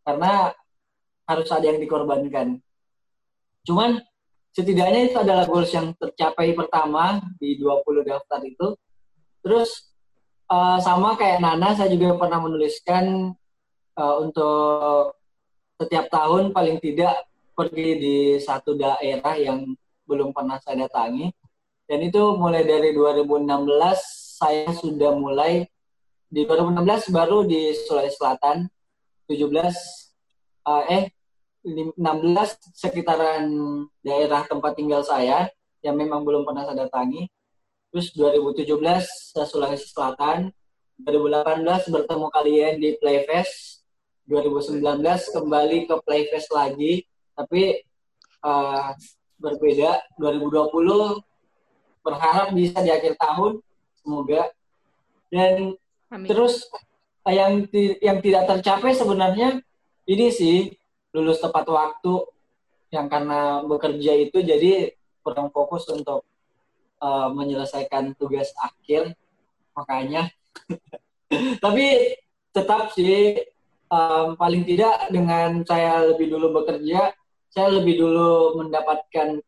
S2: karena harus ada yang dikorbankan. Cuman setidaknya itu adalah goals yang tercapai pertama di 20 daftar itu. Terus eh, sama kayak Nana saya juga pernah menuliskan eh, untuk setiap tahun paling tidak pergi di satu daerah yang belum pernah saya datangi. Dan itu mulai dari 2016 saya sudah mulai di 2016 baru di Sulawesi Selatan, 17 eh, eh 16 sekitaran daerah tempat tinggal saya yang memang belum pernah saya datangi. Terus 2017 saya Sulawesi Selatan, 2018 bertemu kalian di Playfest, 2019 kembali ke Playfest lagi, tapi eh, berbeda. 2020 berharap bisa di akhir tahun, semoga. Dan
S4: Amin.
S2: Terus yang ti- yang tidak tercapai sebenarnya ini sih lulus tepat waktu yang karena bekerja itu jadi kurang fokus untuk eh, menyelesaikan tugas akhir makanya tapi tetap sih em, paling tidak dengan saya lebih dulu bekerja saya lebih dulu mendapatkan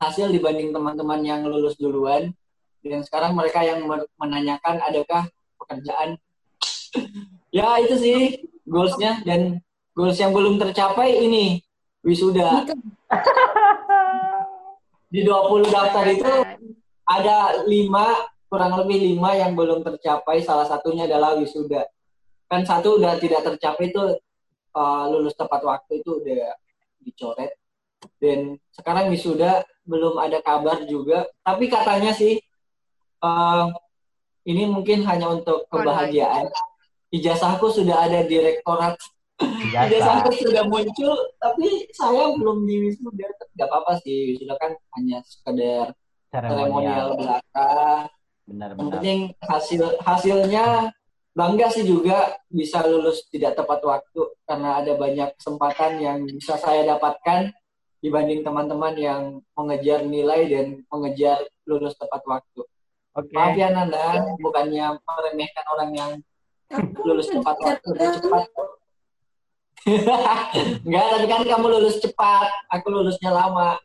S2: hasil dibanding teman-teman yang lulus duluan dan sekarang mereka yang men- menanyakan adakah pekerjaan. Ya itu sih goalsnya. Dan goals yang belum tercapai ini wisuda. Di 20 daftar itu ada lima kurang lebih lima yang belum tercapai. Salah satunya adalah wisuda. Kan satu udah tidak tercapai itu uh, lulus tepat waktu itu udah dicoret. Dan sekarang wisuda belum ada kabar juga. Tapi katanya sih uh, ini mungkin hanya untuk kebahagiaan. Ijazahku sudah ada di rektorat. Ijazahku sudah muncul tapi saya belum di wisuda nggak apa-apa sih wisuda kan hanya sekedar seremonial. belaka. Yang
S3: Benar-benar.
S2: penting hasil hasilnya bangga sih juga bisa lulus tidak tepat waktu karena ada banyak kesempatan yang bisa saya dapatkan dibanding teman-teman yang mengejar nilai dan mengejar lulus tepat waktu.
S3: Oke.
S2: Maaf ya Nanda, bukannya meremehkan orang yang lulus tepat waktu udah cepat. Enggak, tapi kan kamu lulus cepat, aku lulusnya lama.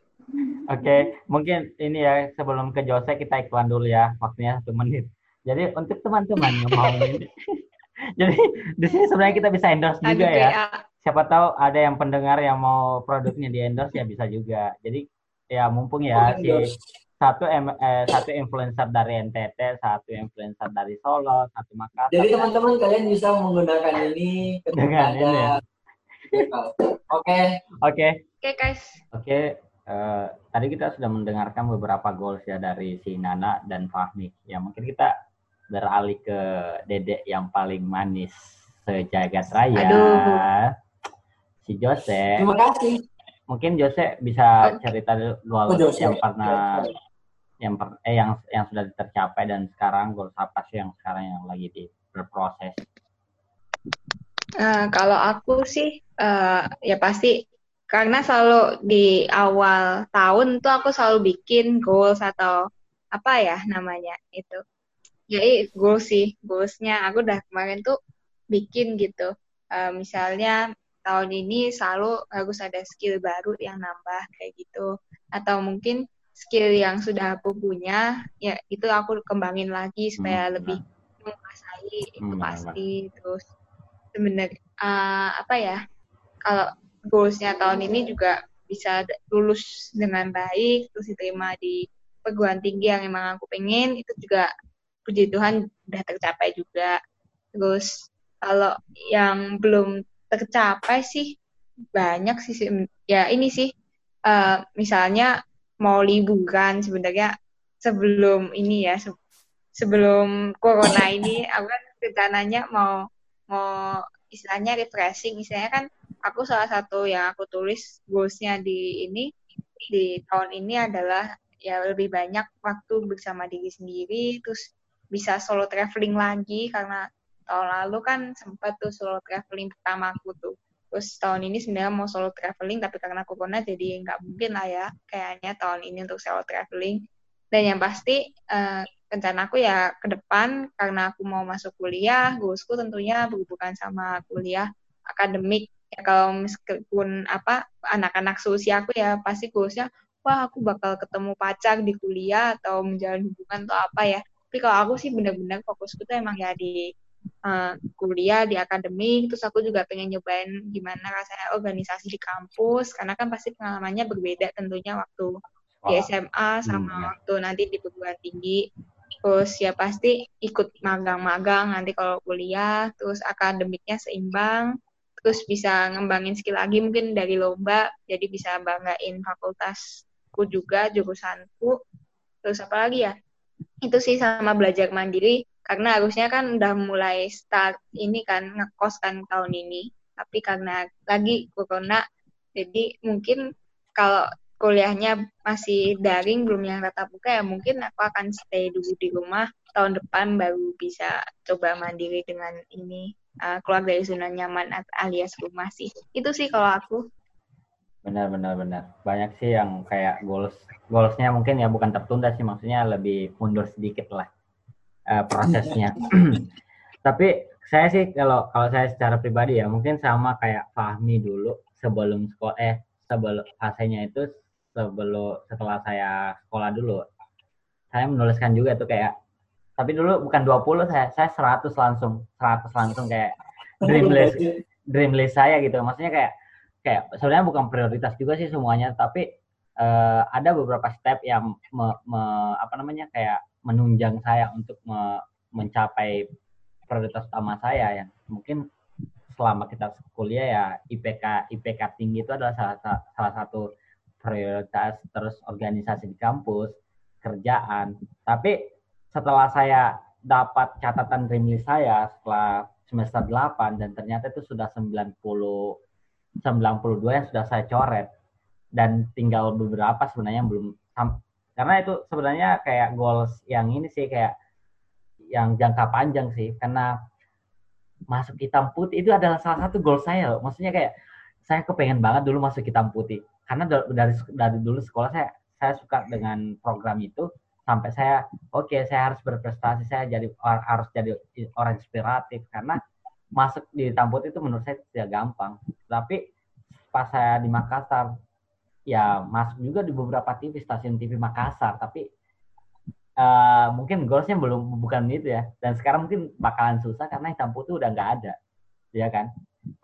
S3: Oke, mungkin ini ya sebelum ke Jose kita iklan dulu ya, waktunya satu menit. Jadi untuk teman-teman yang mau ini, jadi di sini sebenarnya kita bisa endorse juga
S4: Aduh,
S3: ya.
S4: PA.
S3: Siapa tahu ada yang pendengar yang mau produknya di endorse ya bisa juga. Jadi ya mumpung ya si
S2: Endorse.
S3: Satu em- eh, satu influencer dari NTT, satu influencer dari Solo, satu Makassar.
S2: Jadi teman-teman kalian bisa menggunakan ini ketika
S3: Dengan ini ya.
S2: ada Oke,
S3: Oke,
S4: Oke guys,
S3: Oke, eh, tadi kita sudah mendengarkan beberapa goals ya dari si Nana dan Fahmi. Ya mungkin kita beralih ke Dedek yang paling manis sejagat raya.
S4: Aduh.
S3: Si Jose.
S2: terima kasih.
S3: Mungkin Jose bisa cerita dulu
S2: Oh, Jose.
S3: yang pernah yang per- eh yang yang sudah tercapai dan sekarang goals apa sih yang sekarang yang lagi di berproses.
S4: Eh, kalau aku sih eh, ya pasti karena selalu di awal tahun tuh aku selalu bikin goals atau apa ya namanya itu. Ya i- goals sih, goalsnya aku udah kemarin tuh bikin gitu. Eh, misalnya tahun ini selalu harus ada skill baru yang nambah kayak gitu. Atau mungkin skill yang sudah aku punya, ya itu aku kembangin lagi supaya
S3: Hmm,
S4: lebih menguasai itu
S3: Hmm, benar,
S4: pasti. Terus sebenarnya eh, apa ya kalau goalsnya tahun ini juga bisa lulus dengan baik terus diterima di perguruan tinggi yang emang aku pengen itu juga puji Tuhan udah tercapai juga. Terus kalau yang belum tercapai sih banyak sih ya ini sih eh, misalnya mau liburan sebenarnya sebelum ini ya se- sebelum corona ini aku kan rencananya mau mau istilahnya refreshing. Istilahnya kan aku salah satu yang aku tulis goalsnya di ini di tahun ini adalah ya lebih banyak waktu bersama diri sendiri terus bisa solo traveling lagi karena tahun lalu kan sempat tuh solo traveling pertama aku tuh terus tahun ini sebenarnya mau solo traveling tapi karena corona jadi nggak mungkin lah ya kayaknya tahun ini untuk solo traveling dan yang pasti eh, rencana aku ya ke depan karena aku mau masuk kuliah, goalsku tentunya berhubungan sama kuliah akademik. Ya kalau meskipun apa anak-anak seusia aku ya pasti goalsnya wah aku bakal ketemu pacar di kuliah atau menjalin hubungan atau apa ya. Tapi kalau aku sih benar-benar fokusku tuh emang ya di eh, kuliah di akademik terus aku juga pengen nyobain gimana rasanya organisasi di kampus karena kan pasti pengalamannya berbeda tentunya waktu di. SMA sama
S3: Hmm, ya.
S4: waktu nanti di perguruan tinggi terus ya pasti ikut magang-magang nanti kalau kuliah terus akademiknya seimbang terus bisa ngembangin skill lagi mungkin dari lomba jadi bisa banggain fakultasku juga jurusanku terus apa lagi ya itu sih sama belajar mandiri karena harusnya kan udah mulai start ini kan ngekos kan tahun ini. Tapi karena lagi corona jadi mungkin kalau kuliahnya masih daring belum yang tatap muka ya mungkin aku akan stay dulu di rumah. Tahun depan baru bisa coba mandiri dengan ini uh, keluar dari zona nyaman alias rumah sih. Itu sih kalau aku.
S3: Benar benar benar. Banyak sih yang kayak goals goalsnya mungkin ya bukan tertunda sih. Maksudnya lebih mundur sedikit lah eh, prosesnya. Tapi saya sih kalau kalau saya secara pribadi ya mungkin sama kayak Fahmi dulu sebelum sekolah eh sebelum fasenya itu sebelum setelah saya sekolah dulu. Saya menuliskan juga tuh kayak tapi dulu bukan 20 saya saya 100 langsung 100 langsung kayak dream list dream list saya gitu. Maksudnya kayak kayak sebenarnya bukan prioritas juga sih semuanya tapi eh, ada beberapa step yang me- me- apa namanya kayak menunjang saya untuk me- mencapai prioritas utama saya yang mungkin selama kita kuliah ya IPK IPK tinggi itu adalah salah, sa- salah satu prioritas. Terus organisasi di kampus kerjaan. Tapi setelah saya dapat catatan list saya setelah semester 8 dan ternyata itu sudah 90 92 yang sudah saya coret. Dan tinggal beberapa sebenarnya yang belum karena itu sebenarnya kayak goals yang ini sih kayak yang jangka panjang sih. Karena masuk hitam putih itu adalah salah satu goal saya loh. Maksudnya kayak saya kepengen banget dulu masuk hitam putih. Karena dari dari dulu sekolah saya saya suka dengan program itu. Sampai saya oke okay, saya harus berprestasi saya jadi harus jadi orang inspiratif. Karena masuk di hitam putih itu menurut saya tidak gampang. Tapi pas saya di Makassar ya masuk juga di beberapa TV stasiun TV Makassar tapi uh, mungkin goalsnya belum bukan itu ya. Dan sekarang mungkin bakalan susah karena hitam putih udah nggak ada ya kan?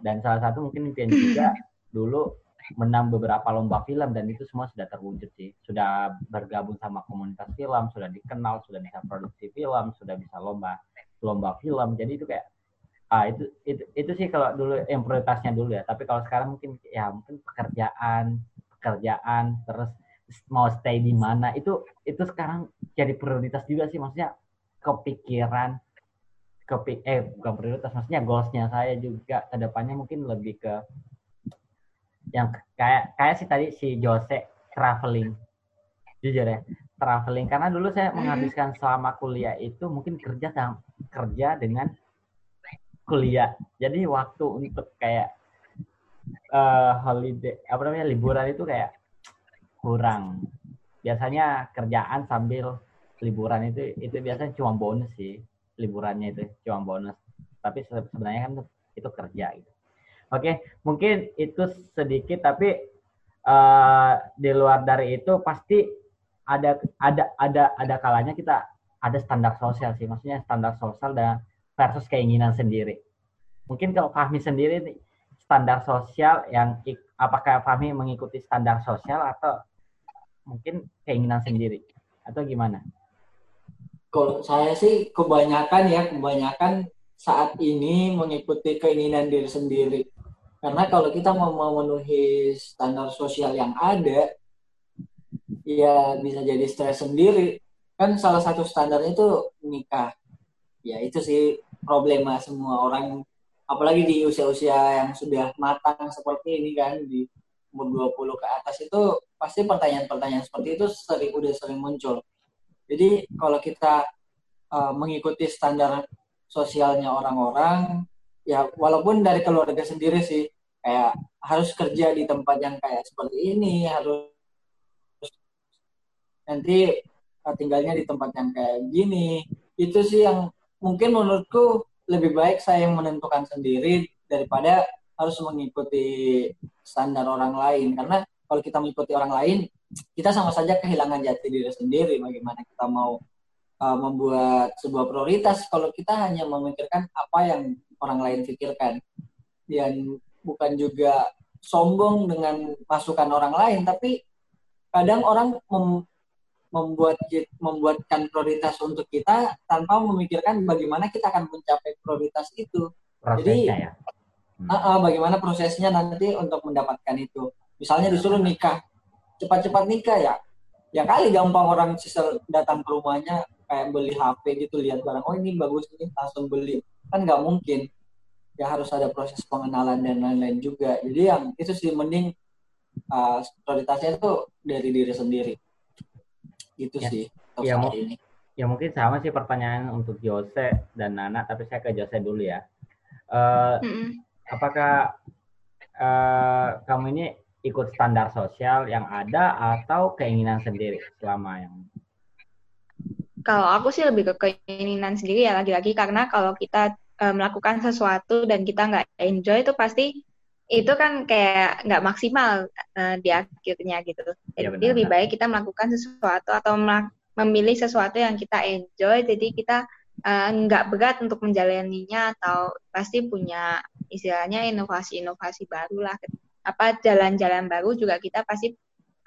S3: Dan salah satu mungkin impian juga dulu menang beberapa lomba film dan itu semua sudah terwujud sih. Sudah bergabung sama komunitas film sudah dikenal sudah bisa produksi film sudah bisa lomba lomba film. Jadi itu kayak ah itu itu itu sih kalau dulu yang prioritasnya dulu ya. Tapi kalau sekarang mungkin ya mungkin pekerjaan pekerjaan terus mau stay di mana itu itu sekarang jadi prioritas juga sih maksudnya kepikiran kepik eh bukan prioritas maksudnya goalsnya saya juga ke depannya mungkin lebih ke yang kayak kayak sih tadi si Jose traveling. Jujur ya traveling. Karena dulu saya hmm. menghabiskan selama kuliah itu mungkin kerja kerja dengan kuliah. Jadi waktu untuk kayak uh, holiday apa namanya liburan itu kayak kurang. Biasanya kerjaan sambil liburan itu itu biasanya cuma bonus sih liburannya itu cuma bonus. Tapi sebenarnya kan itu kerja gitu. Oke mungkin itu sedikit tapi uh, di luar dari itu pasti ada ada ada ada kalanya kita ada standar sosial sih. Maksudnya standar sosial dan versus keinginan sendiri. Mungkin kalau kami sendiri standar sosial yang apakah Fahmi mengikuti standar sosial atau mungkin keinginan sendiri atau gimana?
S2: Kalau saya sih kebanyakan ya kebanyakan saat ini mengikuti keinginan diri sendiri. Karena kalau kita mau memenuhi standar sosial yang ada, ya bisa jadi stres sendiri. Kan salah satu standarnya itu nikah. Ya itu sih problema semua orang apalagi di usia-usia yang sudah matang seperti ini kan di umur 20 ke atas itu pasti pertanyaan-pertanyaan seperti itu sering udah sering muncul. Jadi kalau kita uh, mengikuti standar sosialnya orang-orang ya walaupun dari keluarga sendiri sih kayak harus kerja di tempat yang kayak seperti ini, harus nanti uh, tinggalnya di tempat yang kayak gini. Itu sih yang mungkin menurutku lebih baik saya yang menentukan sendiri daripada harus mengikuti standar orang lain. Karena kalau kita mengikuti orang lain kita sama saja kehilangan jati diri sendiri. Bagaimana kita mau uh, membuat sebuah prioritas kalau kita hanya memikirkan apa yang orang lain pikirkan. Dan bukan juga sombong dengan masukan orang lain tapi kadang orang membuat membuatkan prioritas untuk kita tanpa memikirkan bagaimana kita akan mencapai prioritas itu.
S3: Prosesnya Jadi, ya.
S2: Hmm. Uh, uh, bagaimana prosesnya nanti untuk mendapatkan itu. Misalnya disuruh nikah, cepat-cepat nikah ya. Ya kali gampang orang sisel datang ke rumahnya kayak beli HP gitu lihat barang oh ini bagus ini langsung beli kan nggak mungkin ya harus ada proses pengenalan dan lain-lain juga jadi yang itu sih mending uh, prioritasnya itu dari diri sendiri itu ya. sih
S3: ya, ini. ya mungkin sama sih pertanyaan untuk Jose dan Nana tapi saya ke Jose dulu ya uh, mm -mm. apakah uh, kamu ini ikut standar sosial yang ada atau keinginan sendiri selama yang
S4: kalau aku sih lebih ke keinginan sendiri ya lagi-lagi karena kalau kita uh, melakukan sesuatu dan kita nggak enjoy itu pasti itu kan kayak nggak maksimal uh, di akhirnya gitu. Jadi ya, lebih baik kita melakukan sesuatu atau memilih sesuatu yang kita enjoy. Jadi kita uh, nggak berat untuk menjalaninya atau pasti punya istilahnya inovasi-inovasi baru lah. Apa jalan-jalan baru juga kita pasti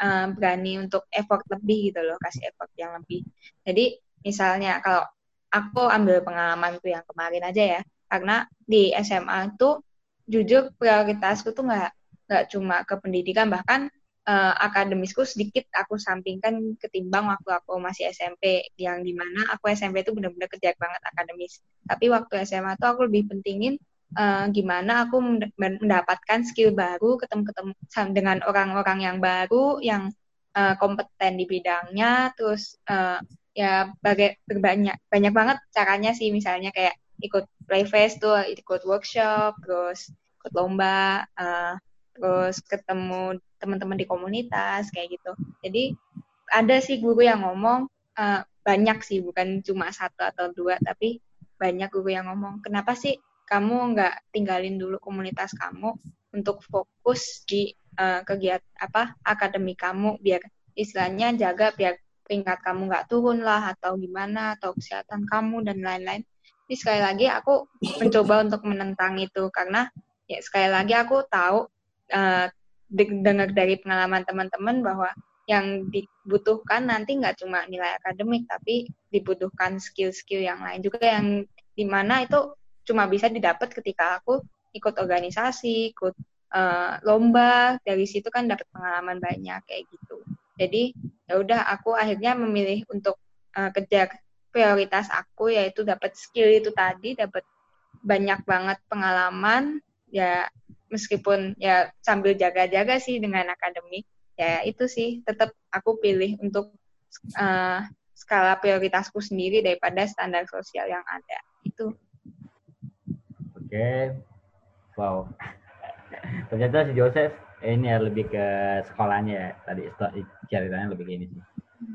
S4: uh, berani untuk effort lebih gitu loh, kasih effort yang lebih. Jadi misalnya kalau aku ambil pengalaman tuh yang kemarin aja ya, karena di SMA tuh jujur prioritasku tuh nggak nggak cuma ke pendidikan bahkan uh, akademisku sedikit aku sampingkan ketimbang waktu aku masih SMP yang di mana aku SMP itu benar-benar kerja banget akademis. Tapi waktu SMA tuh aku lebih pentingin uh, gimana aku mendapatkan skill baru ketemu-ketemu dengan orang-orang yang baru yang uh, kompeten di bidangnya. Terus uh, ya bagai berbanyak banyak banget caranya sih. Misalnya kayak ikut playfest tuh ikut workshop terus ikut lomba uh, terus ketemu teman-teman di komunitas kayak gitu jadi ada sih guru yang ngomong uh, banyak sih bukan cuma satu atau dua tapi banyak guru yang ngomong kenapa sih kamu nggak tinggalin dulu komunitas kamu untuk fokus di uh, kegiatan apa akademi kamu biar istilahnya jaga biar peringkat kamu nggak turun lah atau gimana atau kesehatan kamu dan lain-lain. Jadi sekali lagi aku mencoba untuk menentang itu karena ya sekali lagi aku tahu uh, dengar dari pengalaman teman-teman bahwa yang dibutuhkan nanti nggak cuma nilai akademik tapi dibutuhkan skill-skill yang lain juga yang di mana itu cuma bisa didapat ketika aku ikut organisasi, ikut uh, lomba, dari situ kan dapat pengalaman banyak kayak gitu. Jadi ya udah aku akhirnya memilih untuk uh, kejar prioritas aku yaitu dapat skill itu tadi, dapat banyak banget pengalaman ya meskipun ya sambil jaga-jaga sih dengan akademik ya itu sih tetap aku pilih untuk uh, skala prioritasku sendiri daripada standar sosial yang ada itu.
S3: Oke, wow. Ternyata si Joseph ini ya lebih ke sekolahnya ya tadi ceritanya lebih kayak ini sih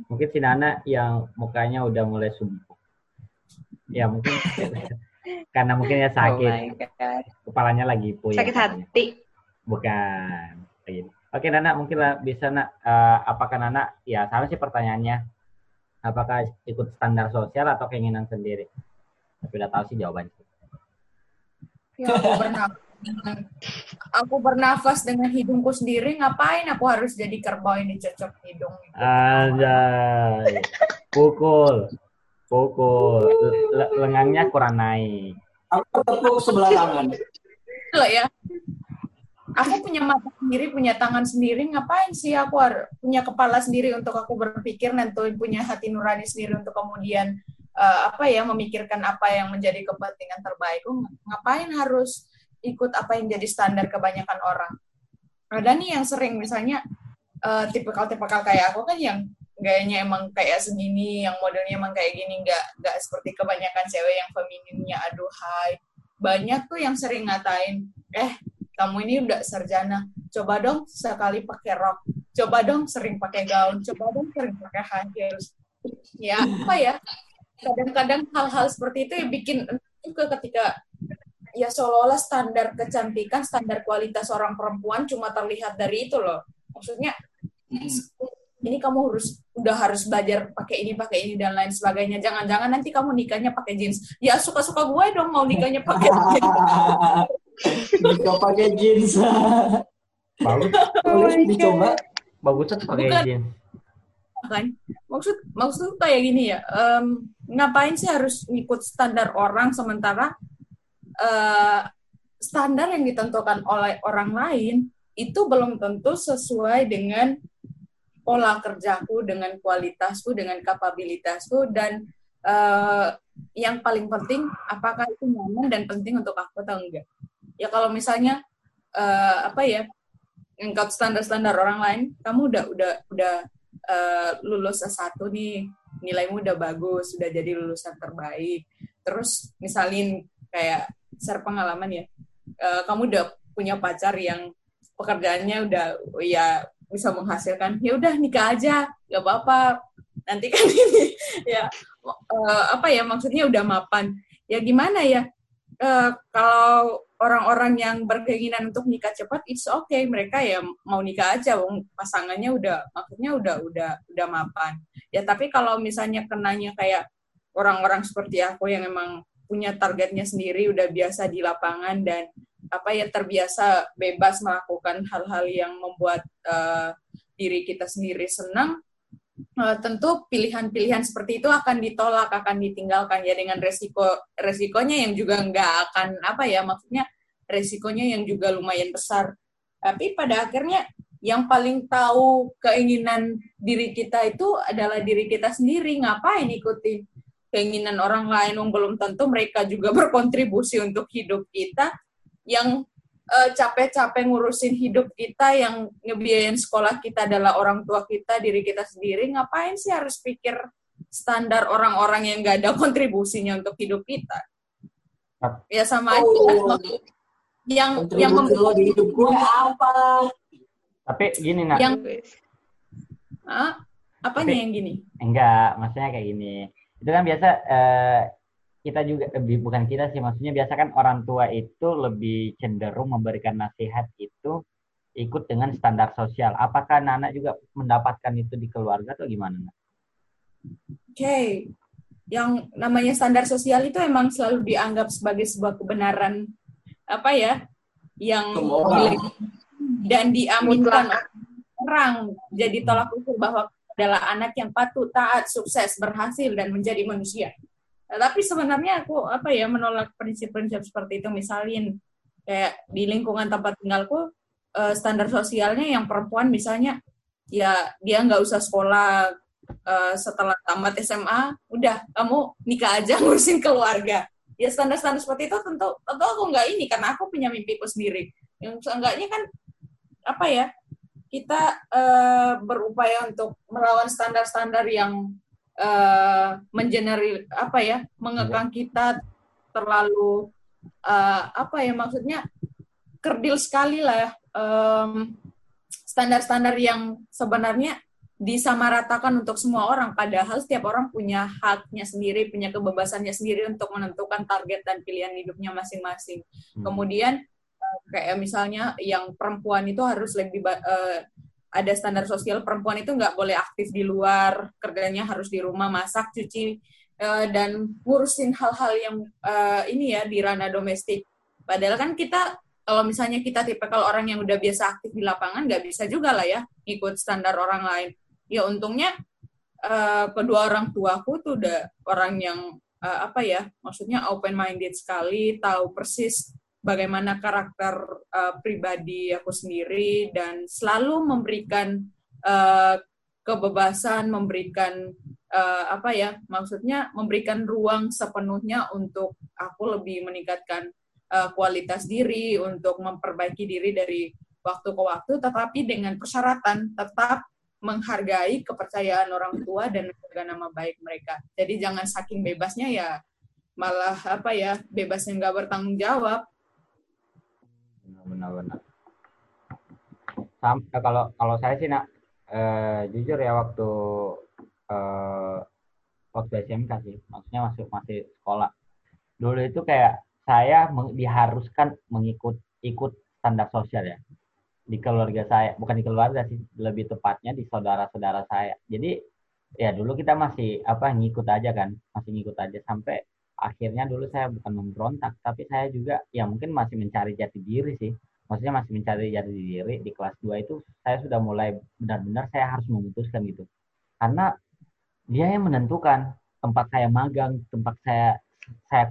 S3: mungkin si Nana yang mukanya udah mulai sumpuk ya mungkin karena mungkin ya sakit. Oh kepalanya lagi puyeng
S4: sakit hati.
S3: Bukan oke Nana mungkin lah bisa nak. Uh, apakah Nana? Ya sama sih pertanyaannya. Apakah ikut standar sosial atau keinginan sendiri? Tapi udah tahu sih jawabannya.
S5: Ya pernah aku bernafas dengan hidungku sendiri, ngapain aku harus jadi kerbau ini cocok hidung?
S3: Anjay. Pukul. Pukul. lengannya kurang naik.
S2: Aku tepuk sebelah tangan.
S5: Loh ya. Aku punya mata sendiri, punya tangan sendiri, ngapain sih aku harus punya kepala sendiri untuk aku berpikir, nentuin punya hati nurani sendiri untuk kemudian uh, apa ya memikirkan apa yang menjadi kepentingan terbaik. ngapain harus ikut apa yang jadi standar kebanyakan orang. Ada nih yang sering misalnya uh, tipikal-tipikal kayak aku kan yang gayanya emang kayak segini, yang modelnya emang kayak gini, nggak nggak seperti kebanyakan cewek yang femininnya aduhai. Banyak tuh yang sering ngatain, eh kamu ini udah sarjana, coba dong sekali pakai rok, coba dong sering pakai gaun, coba dong sering pakai high heels. Ya apa ya? Kadang-kadang hal-hal seperti itu yang bikin juga ketika ya seolah-olah standar kecantikan, standar kualitas seorang perempuan cuma terlihat dari itu loh. Maksudnya ini kamu harus udah harus belajar pakai ini pakai ini dan lain sebagainya. Jangan-jangan nanti kamu nikahnya pakai jeans. Ya suka-suka gue dong mau nikahnya pakai jeans.
S2: Nikah pakai jeans.
S3: Bagus.
S2: Boleh dicoba.
S3: Bagus tuh pakai jeans.
S5: Kan? Maksud maksud kayak gini ya. Um, ngapain sih harus ngikut standar orang sementara uh, standar yang ditentukan oleh orang lain itu belum tentu sesuai dengan pola kerjaku, dengan kualitasku, dengan kapabilitasku, dan uh, yang paling penting apakah itu nyaman dan penting untuk aku atau enggak. Ya kalau misalnya uh, apa ya ngikut standar-standar orang lain, kamu udah udah udah uh, lulus S1 nih, nilaimu udah bagus, sudah jadi lulusan terbaik. Terus misalin kayak share pengalaman ya. Uh, kamu udah punya pacar yang pekerjaannya udah ya bisa menghasilkan, ya udah nikah aja, gak apa-apa. Nanti kan ini ya uh, apa ya maksudnya udah mapan. Ya gimana ya? Uh, kalau orang-orang yang berkeinginan untuk nikah cepat, it's okay. Mereka ya mau nikah aja, pasangannya udah, maksudnya udah udah udah mapan. Ya tapi kalau misalnya kenanya kayak orang-orang seperti aku yang emang punya targetnya sendiri, udah biasa di lapangan dan apa ya terbiasa bebas melakukan hal-hal yang membuat uh, diri kita sendiri senang, uh, tentu pilihan-pilihan seperti itu akan ditolak, akan ditinggalkan ya dengan resiko resikonya yang juga nggak akan apa ya maksudnya resikonya yang juga lumayan besar. Tapi pada akhirnya yang paling tahu keinginan diri kita itu adalah diri kita sendiri. Ngapain ikuti keinginan orang lain yang belum tentu mereka juga berkontribusi untuk hidup kita yang uh, capek-capek ngurusin hidup kita yang ngebiayain sekolah kita adalah orang tua kita diri kita sendiri ngapain sih harus pikir standar orang-orang yang gak ada kontribusinya untuk hidup kita Ya sama aja.
S2: Oh,
S5: Yang yang mem-
S2: kontribusi lo di hidup gue apa?
S3: Tapi gini nak,
S5: yang Ah, apanya
S3: Tapi-
S5: yang gini?
S3: enggak, maksudnya kayak gini. Itu kan biasa eh, kita juga eh, bukan kita sih, maksudnya biasa kan orang tua itu lebih cenderung memberikan nasihat itu ikut dengan standar sosial. Apakah anak-anak juga mendapatkan itu di keluarga atau gimana?
S5: Oke. Yang namanya standar sosial itu emang selalu dianggap sebagai sebuah kebenaran apa ya? Yang dan diaminkan orang jadi tolak ukur bahwa adalah anak yang patuh, taat, sukses, berhasil dan menjadi manusia. Tapi sebenarnya aku apa ya menolak prinsip-prinsip seperti itu. Misalin kayak di lingkungan tempat tinggalku eh, standar sosialnya yang perempuan misalnya ya dia nggak usah sekolah eh, setelah tamat SMA, udah kamu nikah aja ngurusin keluarga. Ya standar-standar seperti itu tentu tentu aku nggak ini karena aku punya mimpiku sendiri. Yang seenggaknya kan apa ya kita eh, berupaya untuk melawan standar-standar yang eh, mengeneri apa ya mengekang kita terlalu eh, apa ya maksudnya kerdil sekali lah em, standar-standar yang sebenarnya disamaratakan untuk semua orang. Padahal setiap orang punya haknya sendiri punya kebebasannya sendiri untuk menentukan target dan pilihan hidupnya masing-masing.
S3: Hmm.
S5: kemudian kayak misalnya yang perempuan itu harus lebih eh, ada standar sosial perempuan itu nggak boleh aktif di luar kerjanya harus di rumah masak cuci eh, dan ngurusin hal-hal yang eh, ini ya di ranah domestik. Padahal kan kita kalau misalnya kita tipe kalau orang yang udah biasa aktif di lapangan nggak bisa juga lah ya ikut standar orang lain. Ya untungnya eh, kedua orang tuaku tuh udah orang yang eh, apa ya maksudnya open minded sekali tahu persis bagaimana karakter uh, pribadi aku sendiri dan selalu memberikan uh, kebebasan, memberikan uh, apa ya maksudnya memberikan ruang sepenuhnya untuk aku lebih meningkatkan uh, kualitas diri, untuk memperbaiki diri dari waktu ke waktu, tetapi dengan persyaratan tetap menghargai kepercayaan orang tua dan menjaga nama baik mereka. Jadi jangan saking bebasnya ya malah apa ya bebasnya nggak bertanggung jawab
S3: benar-benar. Sampai kalau kalau saya sih nak eh, jujur ya waktu eh, waktu SMK sih maksudnya masuk masih sekolah. Dulu itu kayak saya diharuskan mengikut ikut standar sosial ya di keluarga saya. Bukan di keluarga sih lebih tepatnya di saudara-saudara saya. Jadi ya dulu kita masih apa ngikut aja kan masih ngikut aja. Sampai akhirnya dulu saya bukan memberontak tapi saya juga ya mungkin masih mencari jati diri sih. Maksudnya masih mencari jati diri di kelas 2 itu saya sudah mulai benar-benar saya harus memutuskan gitu. Karena dia yang menentukan tempat saya magang tempat saya saya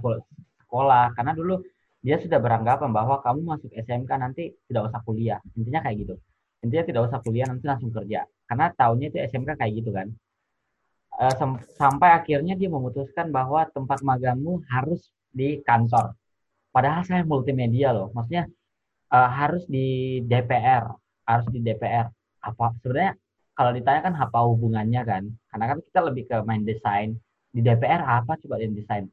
S3: sekolah. Karena dulu dia sudah beranggapan bahwa kamu masuk SMK nanti tidak usah kuliah. Intinya kayak gitu. Intinya tidak usah kuliah nanti langsung kerja. Karena tahunnya itu SMK kayak gitu kan Sam- sampai akhirnya dia memutuskan bahwa tempat magangmu harus di kantor. Padahal saya multimedia loh, maksudnya eh, harus di DPR, harus di DPR. Apa sebenarnya kalau ditanya kan apa hubungannya kan? Karena kan kita lebih ke main desain. Di DPR apa coba yang desain?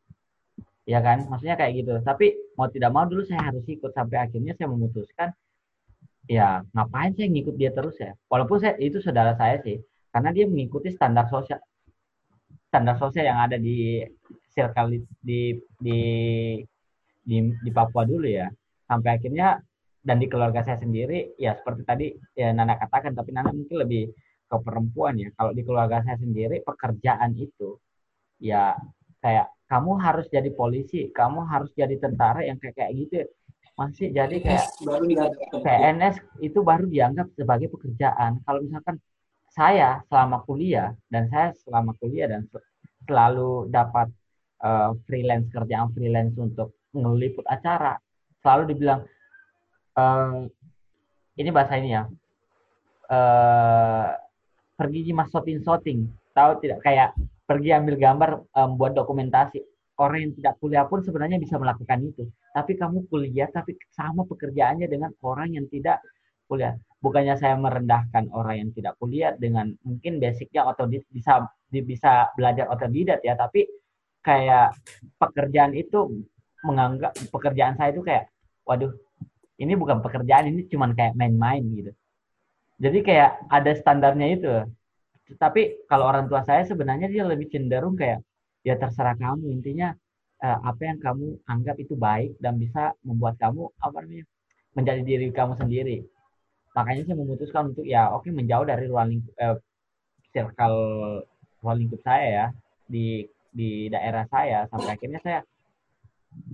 S3: Ya kan? Maksudnya kayak gitu. Tapi mau tidak mau dulu saya harus ikut sampai akhirnya saya memutuskan ya ngapain saya ngikut dia terus ya? Walaupun saya itu saudara saya sih, karena dia mengikuti standar sosial standar sosial yang ada di circle di di di, di, di Papua dulu ya sampai akhirnya dan di keluarga saya sendiri ya seperti tadi ya Nana katakan tapi Nana mungkin lebih ke perempuan ya kalau di keluarga saya sendiri pekerjaan itu ya kayak kamu harus jadi polisi kamu harus jadi tentara yang kayak kayak gitu masih jadi kayak. PNS itu baru dianggap sebagai pekerjaan. Kalau misalkan saya selama kuliah dan saya selama kuliah dan sel- selalu dapat eh, freelance kerjaan freelance untuk ngeliput acara, selalu dibilang eh, ini bahasa ini ya eh, pergi mas shooting shooting, tahu tidak? Kayak pergi ambil gambar em, buat dokumentasi. Orang yang tidak kuliah pun sebenarnya bisa melakukan itu. Tapi kamu kuliah tapi sama pekerjaannya dengan orang yang tidak kuliah bukannya saya merendahkan orang yang tidak kuliah dengan mungkin basicnya otodidak bisa bisa belajar otodidak ya tapi kayak pekerjaan itu menganggap pekerjaan saya itu kayak waduh ini bukan pekerjaan ini cuman kayak main-main gitu. Jadi kayak ada standarnya itu. Tapi kalau orang tua saya sebenarnya dia lebih cenderung kayak ya terserah kamu intinya uh, apa yang kamu anggap itu baik dan bisa membuat kamu apa namanya menjadi diri kamu sendiri makanya saya memutuskan untuk ya oke okay, menjauh dari ruang lingkup uh, circle ruang lingkup saya ya di di daerah saya sampai akhirnya saya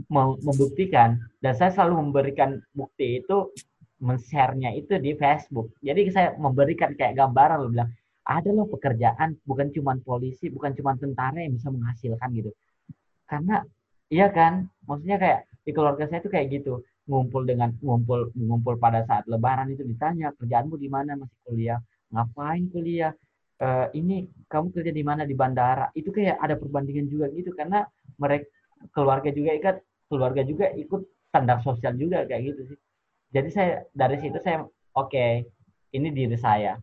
S3: membuktikan dan saya selalu memberikan bukti itu men-share-nya itu di Facebook. Jadi saya memberikan kayak gambaran loh bilang ada loh pekerjaan bukan cuma polisi, bukan cuma tentara yang bisa menghasilkan gitu. Karena iya kan, maksudnya kayak di keluarga saya itu kayak gitu ngumpul dengan ngumpul ngumpul pada saat lebaran itu ditanya kerjaanmu di mana? Masih kuliah? Ngapain kuliah? Uh, ini kamu kerja di mana? Di bandara. Itu kayak ada perbandingan juga gitu karena mereka keluarga juga ikut keluarga juga ikut standar sosial juga kayak gitu sih. Jadi saya dari situ saya oke okay, ini diri saya.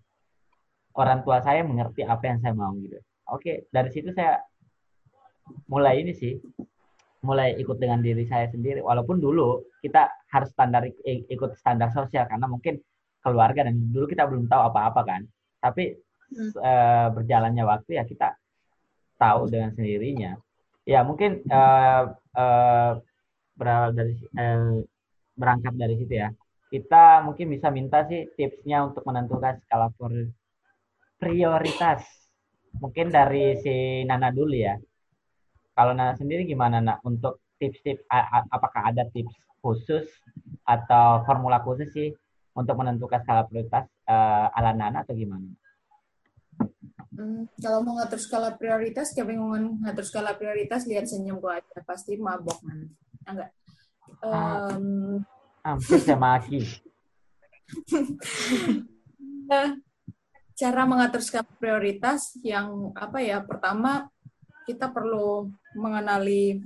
S3: Orang tua saya mengerti apa yang saya mau gitu. Oke okay, dari situ saya mulai ini sih mulai ikut dengan diri saya sendiri. Walaupun dulu kita harus standar ikut standar sosial karena mungkin keluarga dan dulu kita belum tahu apa-apa kan. Tapi hmm. e, berjalannya waktu ya kita tahu dengan sendirinya. Ya mungkin uh, uh, berawal dari uh, berangkat dari situ ya. Kita mungkin bisa minta sih tipsnya untuk menentukan skala prioritas. Mungkin dari si Nana dulu ya kalau Nana sendiri gimana nak untuk tips-tips apakah ada tips khusus atau formula khusus sih untuk menentukan skala prioritas uh, ala Nana atau gimana?
S5: Hmm, kalau mau ngatur skala prioritas, kebingungan ngatur skala prioritas, lihat senyum gua aja. Pasti mabok, man. Enggak. Um,
S3: Hampir saya maki.
S5: nah, cara mengatur skala prioritas yang apa ya? Pertama, kita perlu mengenali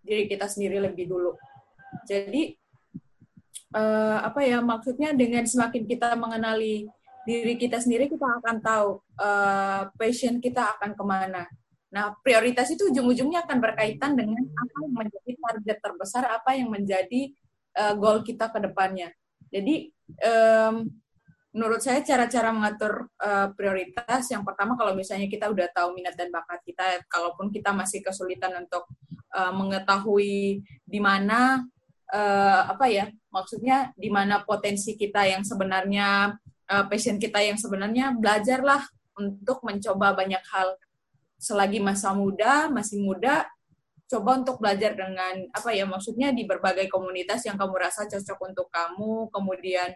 S5: diri kita sendiri lebih dulu. Jadi, uh, apa ya? Maksudnya dengan semakin kita mengenali diri kita sendiri kita akan tahu uh, passion kita akan ke mana. Nah, prioritas itu ujung-ujungnya akan berkaitan dengan apa yang menjadi target terbesar, apa yang menjadi uh, goal kita ke depannya. Jadi, um, menurut saya cara-cara mengatur uh, prioritas, yang pertama kalau misalnya kita udah tahu minat dan bakat kita, kalaupun kita masih kesulitan untuk uh, mengetahui di mana, uh, apa ya, maksudnya di mana potensi kita yang sebenarnya uh, passion kita yang sebenarnya belajarlah untuk mencoba banyak hal. Selagi masa muda masih muda coba untuk belajar dengan apa ya maksudnya di berbagai komunitas yang kamu rasa cocok untuk kamu kemudian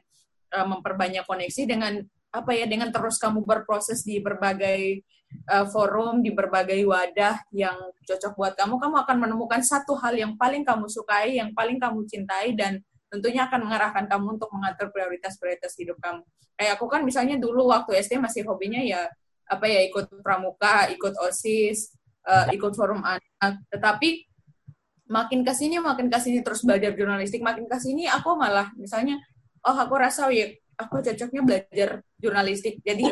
S5: uh, memperbanyak koneksi dengan apa ya dengan terus kamu berproses di berbagai uh, forum di berbagai wadah yang cocok buat kamu kamu akan menemukan satu hal yang paling kamu sukai yang paling kamu cintai dan tentunya akan mengarahkan kamu untuk mengatur prioritas-prioritas hidup kamu. Kayak aku kan misalnya dulu waktu SD masih hobinya ya apa ya ikut pramuka, ikut OSIS, uh, ikut forum anak. Tetapi makin ke sini makin ke sini terus belajar jurnalistik, makin ke sini aku malah misalnya oh aku rasa ya aku cocoknya belajar jurnalistik. Jadi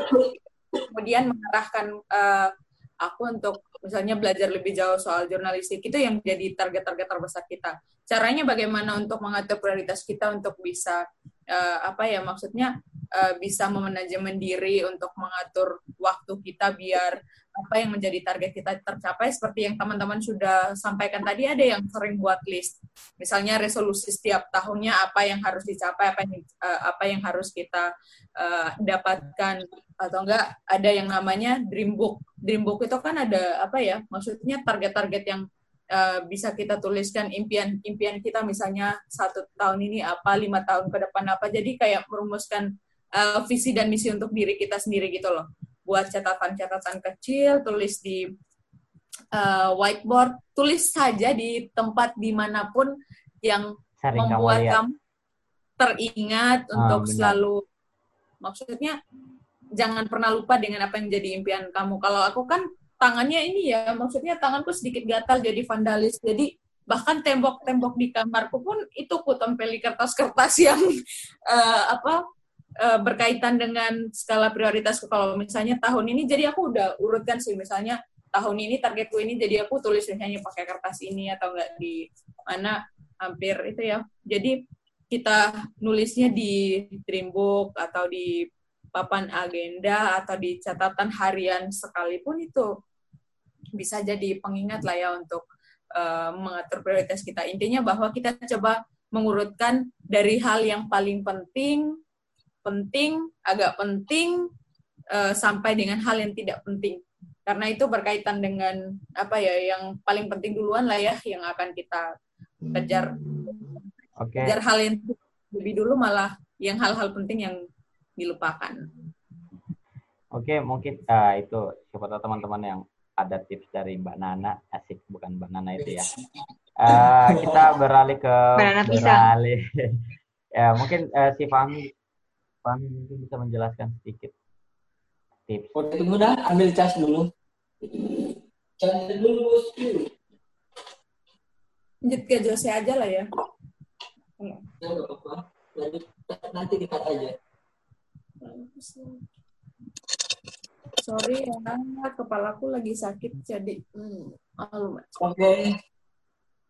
S5: kemudian mengarahkan uh, aku untuk misalnya belajar lebih jauh soal jurnalistik itu yang menjadi target-target terbesar kita. Caranya bagaimana untuk mengatur prioritas kita untuk bisa uh, apa ya maksudnya uh, bisa memanajemen diri untuk mengatur waktu kita biar apa yang menjadi target kita tercapai. Seperti yang teman-teman sudah sampaikan tadi ada yang sering buat list. Misalnya resolusi setiap tahunnya apa yang harus dicapai apa yang uh, apa yang harus kita uh, dapatkan. Atau enggak ada yang namanya dream book. Dream book itu kan ada apa ya maksudnya target-target yang uh, bisa kita tuliskan impian impian kita misalnya satu tahun ini apa lima tahun ke depan apa. Jadi kayak merumuskan uh, visi dan misi untuk diri kita sendiri gitu loh buat catatan-catatan kecil tulis di uh, whiteboard tulis saja di tempat di mana pun yang Sering membuat kamu, kamu teringat oh, untuk benar. selalu maksudnya jangan pernah lupa dengan apa yang jadi impian kamu. Kalau aku kan tangannya ini ya, maksudnya tanganku sedikit gatal jadi vandalis. Jadi bahkan tembok-tembok di kamarku pun itu ku tempeli kertas-kertas yang uh, apa uh, berkaitan dengan skala prioritasku. Kalau misalnya tahun ini, jadi aku udah urutkan sih misalnya tahun ini targetku ini jadi aku tulis hanya pakai kertas ini atau enggak di mana hampir itu ya jadi kita nulisnya di dreambook atau di papan agenda atau di catatan harian sekalipun itu bisa jadi pengingat lah ya untuk uh, mengatur prioritas kita intinya bahwa kita coba mengurutkan dari hal yang paling penting penting agak penting uh, sampai dengan hal yang tidak penting karena itu berkaitan dengan apa ya yang paling penting duluan lah ya yang akan kita kejar
S3: Oke.
S5: kejar hal yang lebih dulu malah yang hal-hal penting yang dilupakan.
S3: Oke, mungkin uh, itu siapa tahu teman-teman yang ada tips dari Mbak Nana, asik bukan Mbak Nana itu ya. Uh, kita beralih ke beralih. ya, mungkin uh, si Fahmi Fahmi mungkin bisa menjelaskan sedikit tips.
S2: Oke, tunggu dah, ambil cas dulu. Cas dulu, bosku.
S5: Lanjut ke Jose aja lah ya.
S2: Ya, nggak apa-apa. Lanjut, nanti dikat aja.
S5: Sorry ya, kepalaku lagi sakit jadi hmm, malu. Mas.
S2: Oke.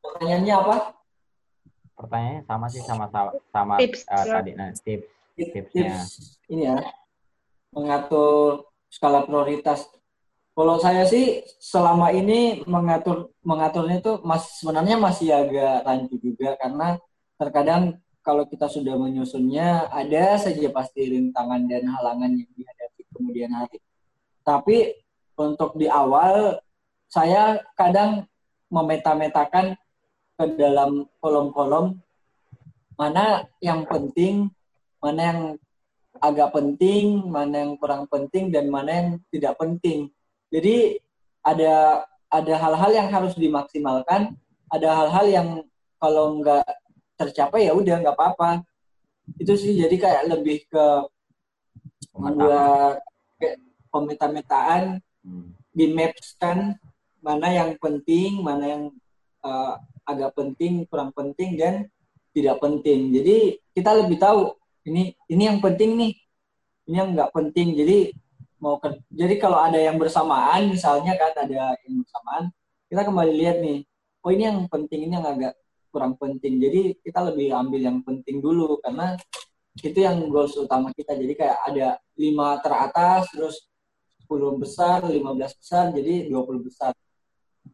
S2: Pertanyaannya apa?
S3: Pertanyaannya sama sih sama sama, sama
S4: Tips.
S3: uh, tadi nah tips.
S2: Tips ini ya, mengatur skala prioritas. Kalau saya sih selama ini mengatur mengaturnya itu mas sebenarnya masih agak rancu juga karena terkadang kalau kita sudah menyusunnya ada saja pasti rintangan dan halangan yang dihadapi kemudian hari. Tapi untuk di awal saya kadang memeta-metakan ke dalam kolom-kolom mana yang penting, mana yang agak penting, mana yang kurang penting dan mana yang tidak penting. Jadi ada ada hal-hal yang harus dimaksimalkan, ada hal-hal yang kalau nggak tercapai ya udah nggak apa-apa. Itu sih jadi kayak lebih ke membuat kayak pemeta-metaan
S3: Hmm.
S2: di maps kan mana yang penting, mana yang uh, agak penting, kurang penting dan tidak penting. Jadi kita lebih tahu ini ini yang penting nih, ini yang nggak penting. Jadi mau ke, jadi kalau ada yang bersamaan misalnya kan ada yang bersamaan, kita kembali lihat nih, oh ini yang penting, ini yang agak kurang penting. Jadi kita lebih ambil yang penting dulu karena itu yang goals utama kita. Jadi kayak ada lima teratas, terus 10 besar, 15 besar, jadi 20 besar.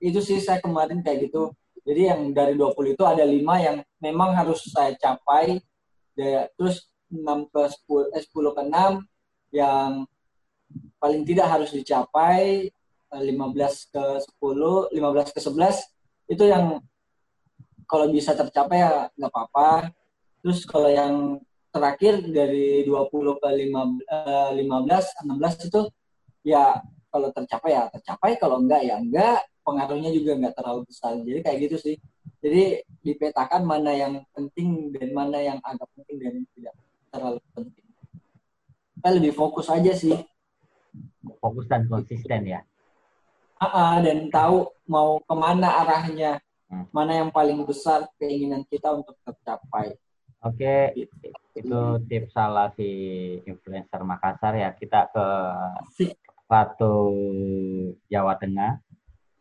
S2: Itu sih saya kemarin kayak gitu. Jadi yang dari 20 itu ada 5 yang memang harus saya capai. Terus 6 ke 10, eh, 10 ke 6 yang paling tidak harus dicapai. Eh, 15 ke 10, 15 ke 11 itu yang kalau bisa tercapai ya nggak apa-apa. Terus kalau yang terakhir dari 20 ke 5, eh, 15, 16 itu ya kalau tercapai ya tercapai kalau enggak ya enggak pengaruhnya juga enggak terlalu besar jadi kayak gitu sih jadi dipetakan mana yang penting dan mana yang agak penting dan tidak terlalu penting kita lebih fokus aja sih
S3: Fokus dan konsisten ya.
S2: Ah, ah, dan tahu mau ke mana arahnya
S3: Hmm.
S2: mana yang paling besar keinginan kita untuk tercapai
S3: Oke,
S2: Gitu.
S3: itu tips salah si influencer Makassar ya. Kita ke. Ratu Jawa Tengah,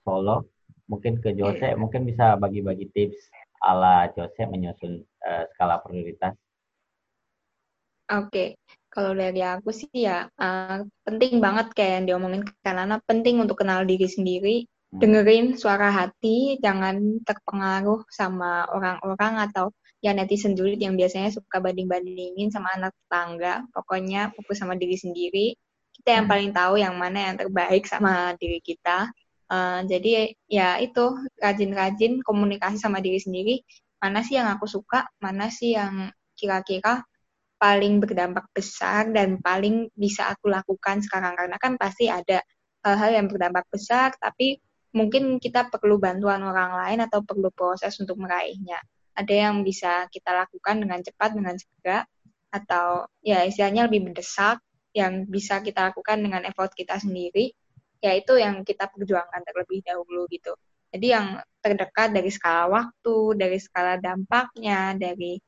S3: Solo. Mungkin ke Jose, mungkin bisa bagi-bagi tips ala Jose menyusun eh, skala prioritas.
S4: Oke, kalau dari aku sih ya eh, penting banget kayak yang diomongin Kanana, penting untuk kenal diri sendiri,
S3: Hmm.
S4: dengerin suara hati, jangan terpengaruh sama orang-orang atau ya netizen julid yang biasanya suka banding-bandingin sama anak tetangga. Pokoknya fokus sama diri sendiri. Kita yang
S2: Hmm.
S4: paling tahu yang mana yang terbaik sama diri kita. Eh, jadi ya itu rajin-rajin komunikasi sama diri sendiri. Mana sih yang aku suka, mana sih yang kira-kira paling berdampak besar dan paling bisa aku lakukan sekarang. Karena kan pasti ada hal-hal yang berdampak besar tapi mungkin kita perlu bantuan orang lain atau perlu proses untuk meraihnya. Ada yang bisa kita lakukan dengan cepat dengan segera atau ya istilahnya lebih mendesak yang bisa kita lakukan dengan effort kita sendiri yaitu yang kita perjuangkan terlebih dahulu gitu. Jadi yang terdekat dari skala waktu dari skala dampaknya dari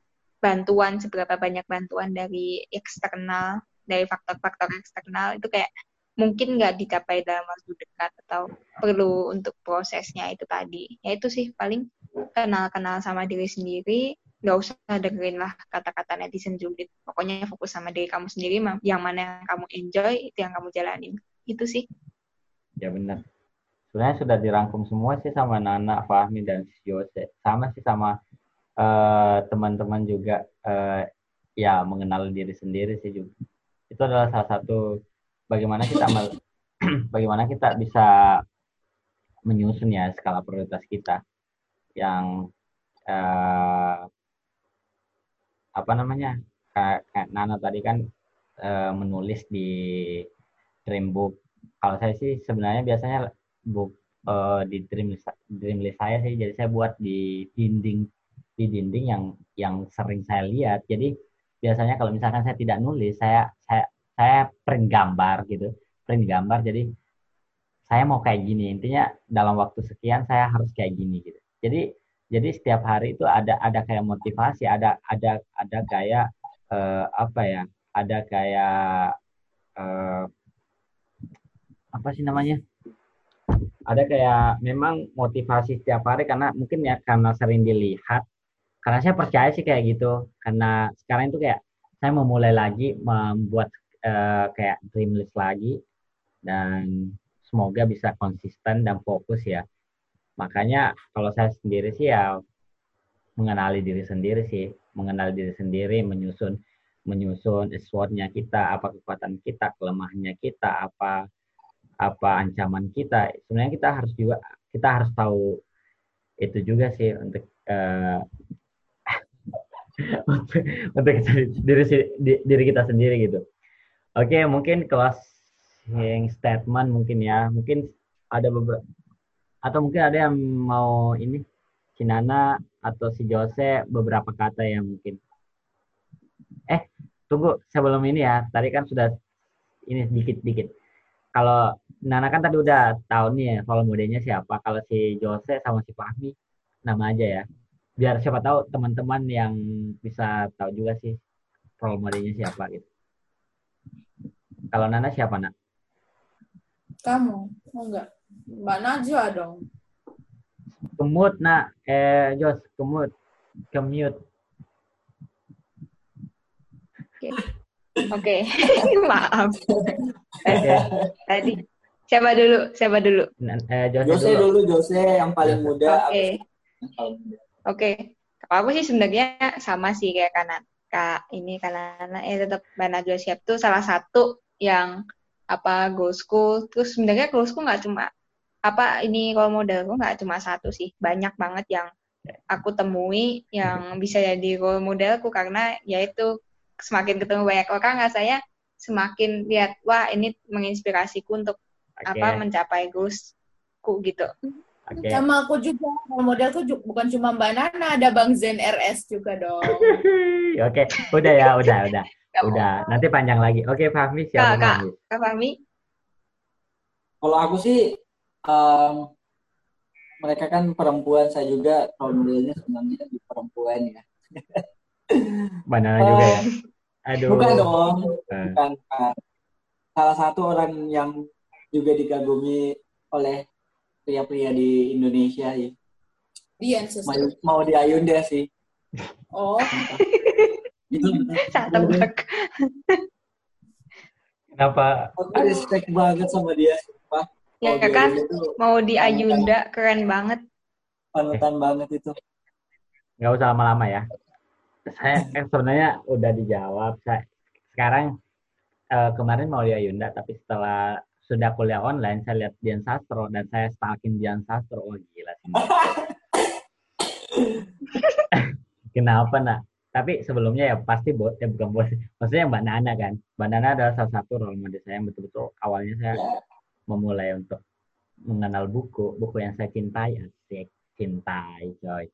S4: bantuan seberapa banyak bantuan dari eksternal dari faktor-faktor eksternal itu kayak mungkin nggak dicapai dalam waktu dekat atau perlu untuk prosesnya itu tadi. Ya itu sih paling kenal-kenal sama diri sendiri, nggak usah dengerin lah kata-kata netizen julid. Pokoknya fokus sama diri kamu sendiri, yang mana yang kamu enjoy, itu yang kamu jalanin. Itu sih.
S3: Ya benar. Sebenarnya sudah dirangkum semua sih sama Nana, Fahmi dan Yose. Sama sih sama eh, teman-teman juga eh, ya mengenal diri sendiri sih juga. Itu adalah salah satu bagaimana kita bagaimana kita bisa menyusun ya skala prioritas kita yang eh, apa namanya kayak, Nana tadi kan eh, menulis di Dreambook kalau saya sih sebenarnya biasanya book eh, di dream dream list saya sih jadi saya buat di dinding di dinding yang yang sering saya lihat. Jadi biasanya kalau misalkan saya tidak nulis saya saya saya print gambar gitu. Print gambar jadi saya mau kayak gini. Intinya dalam waktu sekian saya harus kayak gini gitu. Jadi jadi setiap hari itu ada ada kayak motivasi ada ada ada kayak eh, apa ya ada kayak eh, apa sih namanya? Ada kayak memang motivasi setiap hari karena mungkin ya karena sering dilihat karena saya percaya sih kayak gitu. Karena sekarang itu kayak saya mau mulai lagi membuat eh, kayak dream list lagi. Dan semoga bisa konsisten dan fokus ya. Makanya kalau saya sendiri sih ya mengenali diri sendiri sih. Mengenali diri sendiri menyusun menyusun SWOT-nya kita apa kekuatan kita kelemahannya kita apa apa ancaman kita. Sebenarnya kita harus juga kita harus tahu itu juga sih untuk eh, untuk, untuk diri di- diri kita sendiri gitu. Oke mungkin closing statement mungkin ya. Mungkin ada beberapa atau mungkin ada yang mau ini si Nana atau si Jose beberapa kata yang mungkin. Eh tunggu sebelum ini ya. Tadi kan sudah ini sedikit dikit kalau Nana kan tadi udah tahu nih ya kalau modelnya siapa. Kalau si Jose sama si Fahmi nama aja ya biar siapa tahu teman-teman yang bisa tahu juga sih role modelnya siapa gitu kalau Nana siapa nak
S5: Kamu, mau nggak? Mbak Najwa dong.
S3: kemut nak eh Jos kemut kemute
S4: Oke, maaf. Eh,
S3: Oke.
S4: Tadi siapa dulu? Siapa dulu?
S3: Nah, eh, Jose,
S2: Jose
S3: dulu.
S2: dulu Jose yang paling muda.
S4: Oke.
S2: abis
S4: Oke, kalau aku sih sebenarnya sama sih kayak kanan kak ini karena eh tetap Mbak Najwa Siap tuh salah satu yang apa goalsku terus sebenarnya goalsku nggak cuma apa ini role modelku nggak cuma satu sih. Banyak banget yang aku temui yang bisa jadi role modelku karena yaitu semakin ketemu banyak orang saya semakin lihat wah ini menginspirasiku untuk
S3: Oke,
S4: apa mencapai goalsku gitu
S3: oke.
S5: Sama aku juga, modelku ju- bukan cuma Mbak Nana, ada Bang Zen RS juga dong.
S3: Oke, udah ya, udah, udah, udah. Nanti panjang lagi. Oke, Fahmi siapa
S4: Kak, Kak.
S3: Fahmi?
S4: Kak Fahmi
S2: Kalau aku sih em, mereka kan perempuan, saya juga role modelnya sebenarnya di perempuan ya.
S3: Banana juga ya. Aduh.
S2: Bukan dong,
S3: Eh,
S2: bukan. bukan. Salah satu orang yang juga dikagumi oleh pria-pria di Indonesia ya.
S5: Dian
S2: Mau, mau di Ayunda sih.
S5: Oh,
S2: Itu
S4: saat tebak.
S3: Kenapa?
S2: aku respect banget sama dia. Sumpah.
S4: Ya
S2: dia
S4: kan,
S2: itu
S4: mau di Ayunda keren banget.
S2: panutan banget itu.
S3: Nggak usah lama-lama ya. Saya eh, sebenarnya udah dijawab. Saya sekarang eh, kemarin mau di Ayunda, tapi setelah sudah kuliah online, saya lihat Dian Sastro dan saya stalking Dian Sastro. Oh gila sih. Kenapa nak? Tapi sebelumnya ya pasti bot, ya bukan bot. Maksudnya Mbak Nana kan. Mbak Nana adalah salah satu role model saya yang betul-betul awalnya saya memulai untuk mengenal buku, buku yang saya cintai, asik, cintai, coy.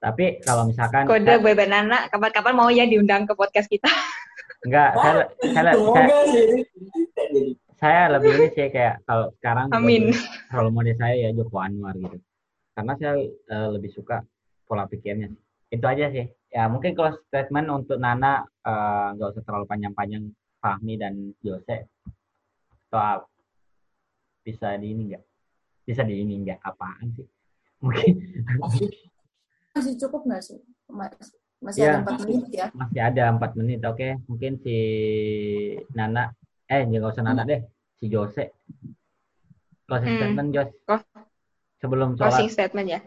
S3: Tapi kalau misalkan
S4: Kode
S3: saya-
S4: Boy Banana, kapan-kapan mau ya diundang ke podcast kita.
S3: enggak, saya, saya, saya,
S2: Semoga
S3: saya lebih ini sih kayak kalau sekarang
S4: Amin.
S3: role model saya ya Joko Anwar gitu. Karena saya eh, lebih suka pola pikirnya. Itu aja sih. Ya mungkin kalau statement untuk Nana eh, nggak usah terlalu panjang-panjang Fahmi dan Jose. atau ap- bisa di ini enggak? Bisa di ini enggak? Apaan sih? Mungkin
S5: Masih cukup nggak sih? Mas- Masih
S3: Iya,
S5: ada empat menit ya?
S3: masih ada empat menit. Oke, mungkin si Nana, eh jangan usah Nana deh, si Jose. Closing
S4: Hmm.
S3: statement Jos.
S4: Oh.
S3: Sebelum
S4: closing
S3: sholat.
S4: statement ya.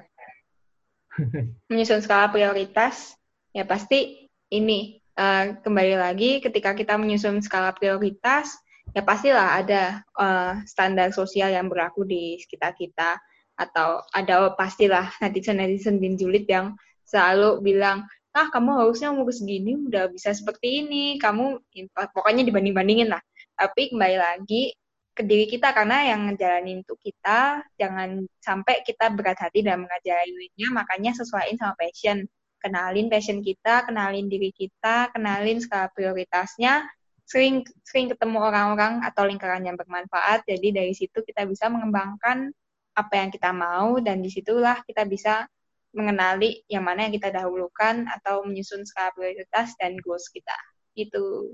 S4: Menyusun skala prioritas, ya pasti ini eh, kembali lagi ketika kita menyusun skala prioritas, ya pastilah ada eh, standar sosial yang berlaku di sekitar kita atau ada pastilah netizen-netizen bin julid yang selalu bilang ah kamu harusnya umur segini udah bisa seperti ini kamu pokoknya dibanding-bandingin lah tapi kembali lagi ke diri kita karena yang ngejalanin itu kita jangan sampai kita berat hati dalam ngejalaninnya makanya sesuaiin sama passion. Kenalin passion kita kenalin diri kita kenalin skala prioritasnya. Sering sering ketemu orang-orang atau lingkaran yang bermanfaat jadi dari situ kita bisa mengembangkan apa yang kita mau dan di situlah kita bisa mengenali yang mana yang kita dahulukan atau menyusun skala prioritas dan goals kita. Gitu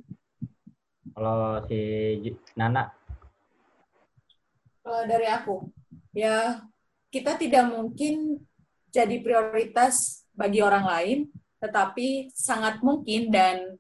S3: Kalau si Nana,
S5: Kalau dari aku, ya kita tidak mungkin jadi prioritas bagi orang lain, tetapi sangat mungkin dan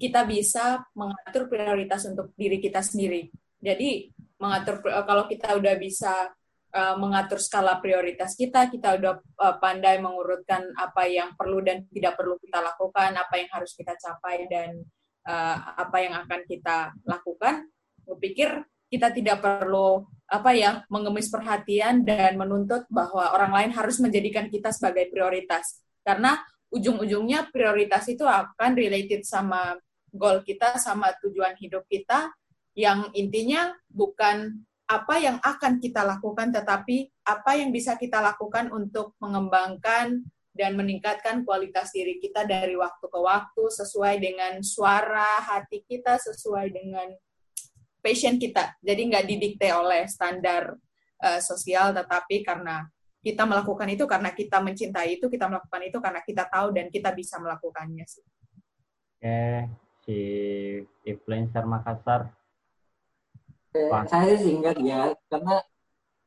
S5: kita bisa mengatur prioritas untuk diri kita sendiri. Jadi mengatur eh, kalau kita udah bisa eh, mengatur skala prioritas kita, kita udah eh, pandai mengurutkan apa yang perlu dan tidak perlu kita lakukan, apa yang harus kita capai dan eh, apa yang akan kita lakukan. Gue pikir kita tidak perlu apa ya mengemis perhatian dan menuntut bahwa orang lain harus menjadikan kita sebagai prioritas karena ujung-ujungnya prioritas itu akan related sama goal kita sama tujuan hidup kita yang intinya bukan apa yang akan kita lakukan tetapi apa yang bisa kita lakukan untuk mengembangkan dan meningkatkan kualitas diri kita dari waktu ke waktu sesuai dengan suara hati kita sesuai dengan passion kita. Jadi nggak didikte oleh standar uh, sosial, tetapi karena kita melakukan itu karena kita mencintai itu, kita melakukan itu karena kita tahu dan kita bisa melakukannya sih.
S3: oke, si influencer Makassar.
S2: Eh, saya sih enggak ya, karena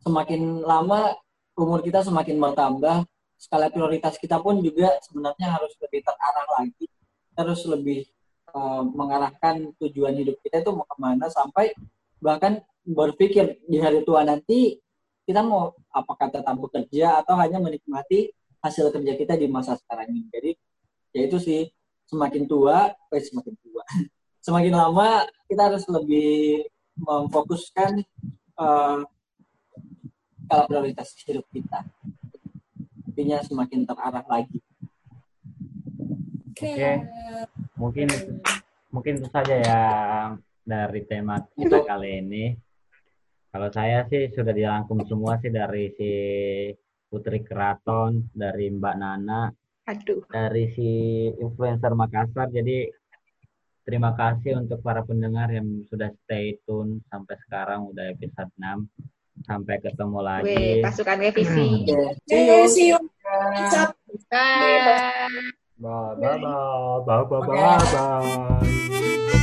S2: semakin lama umur kita semakin bertambah, skala prioritas kita pun juga sebenarnya harus lebih terarah lagi, terus lebih eh, mengarahkan tujuan hidup kita itu mau ke mana sampai bahkan berpikir di hari tua nanti kita mau apakah tetap bekerja atau hanya menikmati hasil kerja kita di masa sekarang ini. Jadi ya itu sih semakin tua, eh semakin tua, semakin lama kita harus lebih memfokuskan eh, skala prioritas hidup kita. Intinya semakin terarah lagi.
S3: Oke. Mungkin mungkin itu saja yang dari tema kita kali ini. Kalau saya sih sudah dirangkum semua sih dari si Putri Keraton, dari Mbak Nana,
S4: aduh
S3: dari si influencer Makassar. Jadi terima kasih untuk para pendengar yang sudah stay tune sampai sekarang udah episode 6. Sampai ketemu lagi.
S4: gue pasukan revisi.
S5: Okay, see you.
S4: Bye
S3: Bye. Bye. Bye bye bye bye. bye.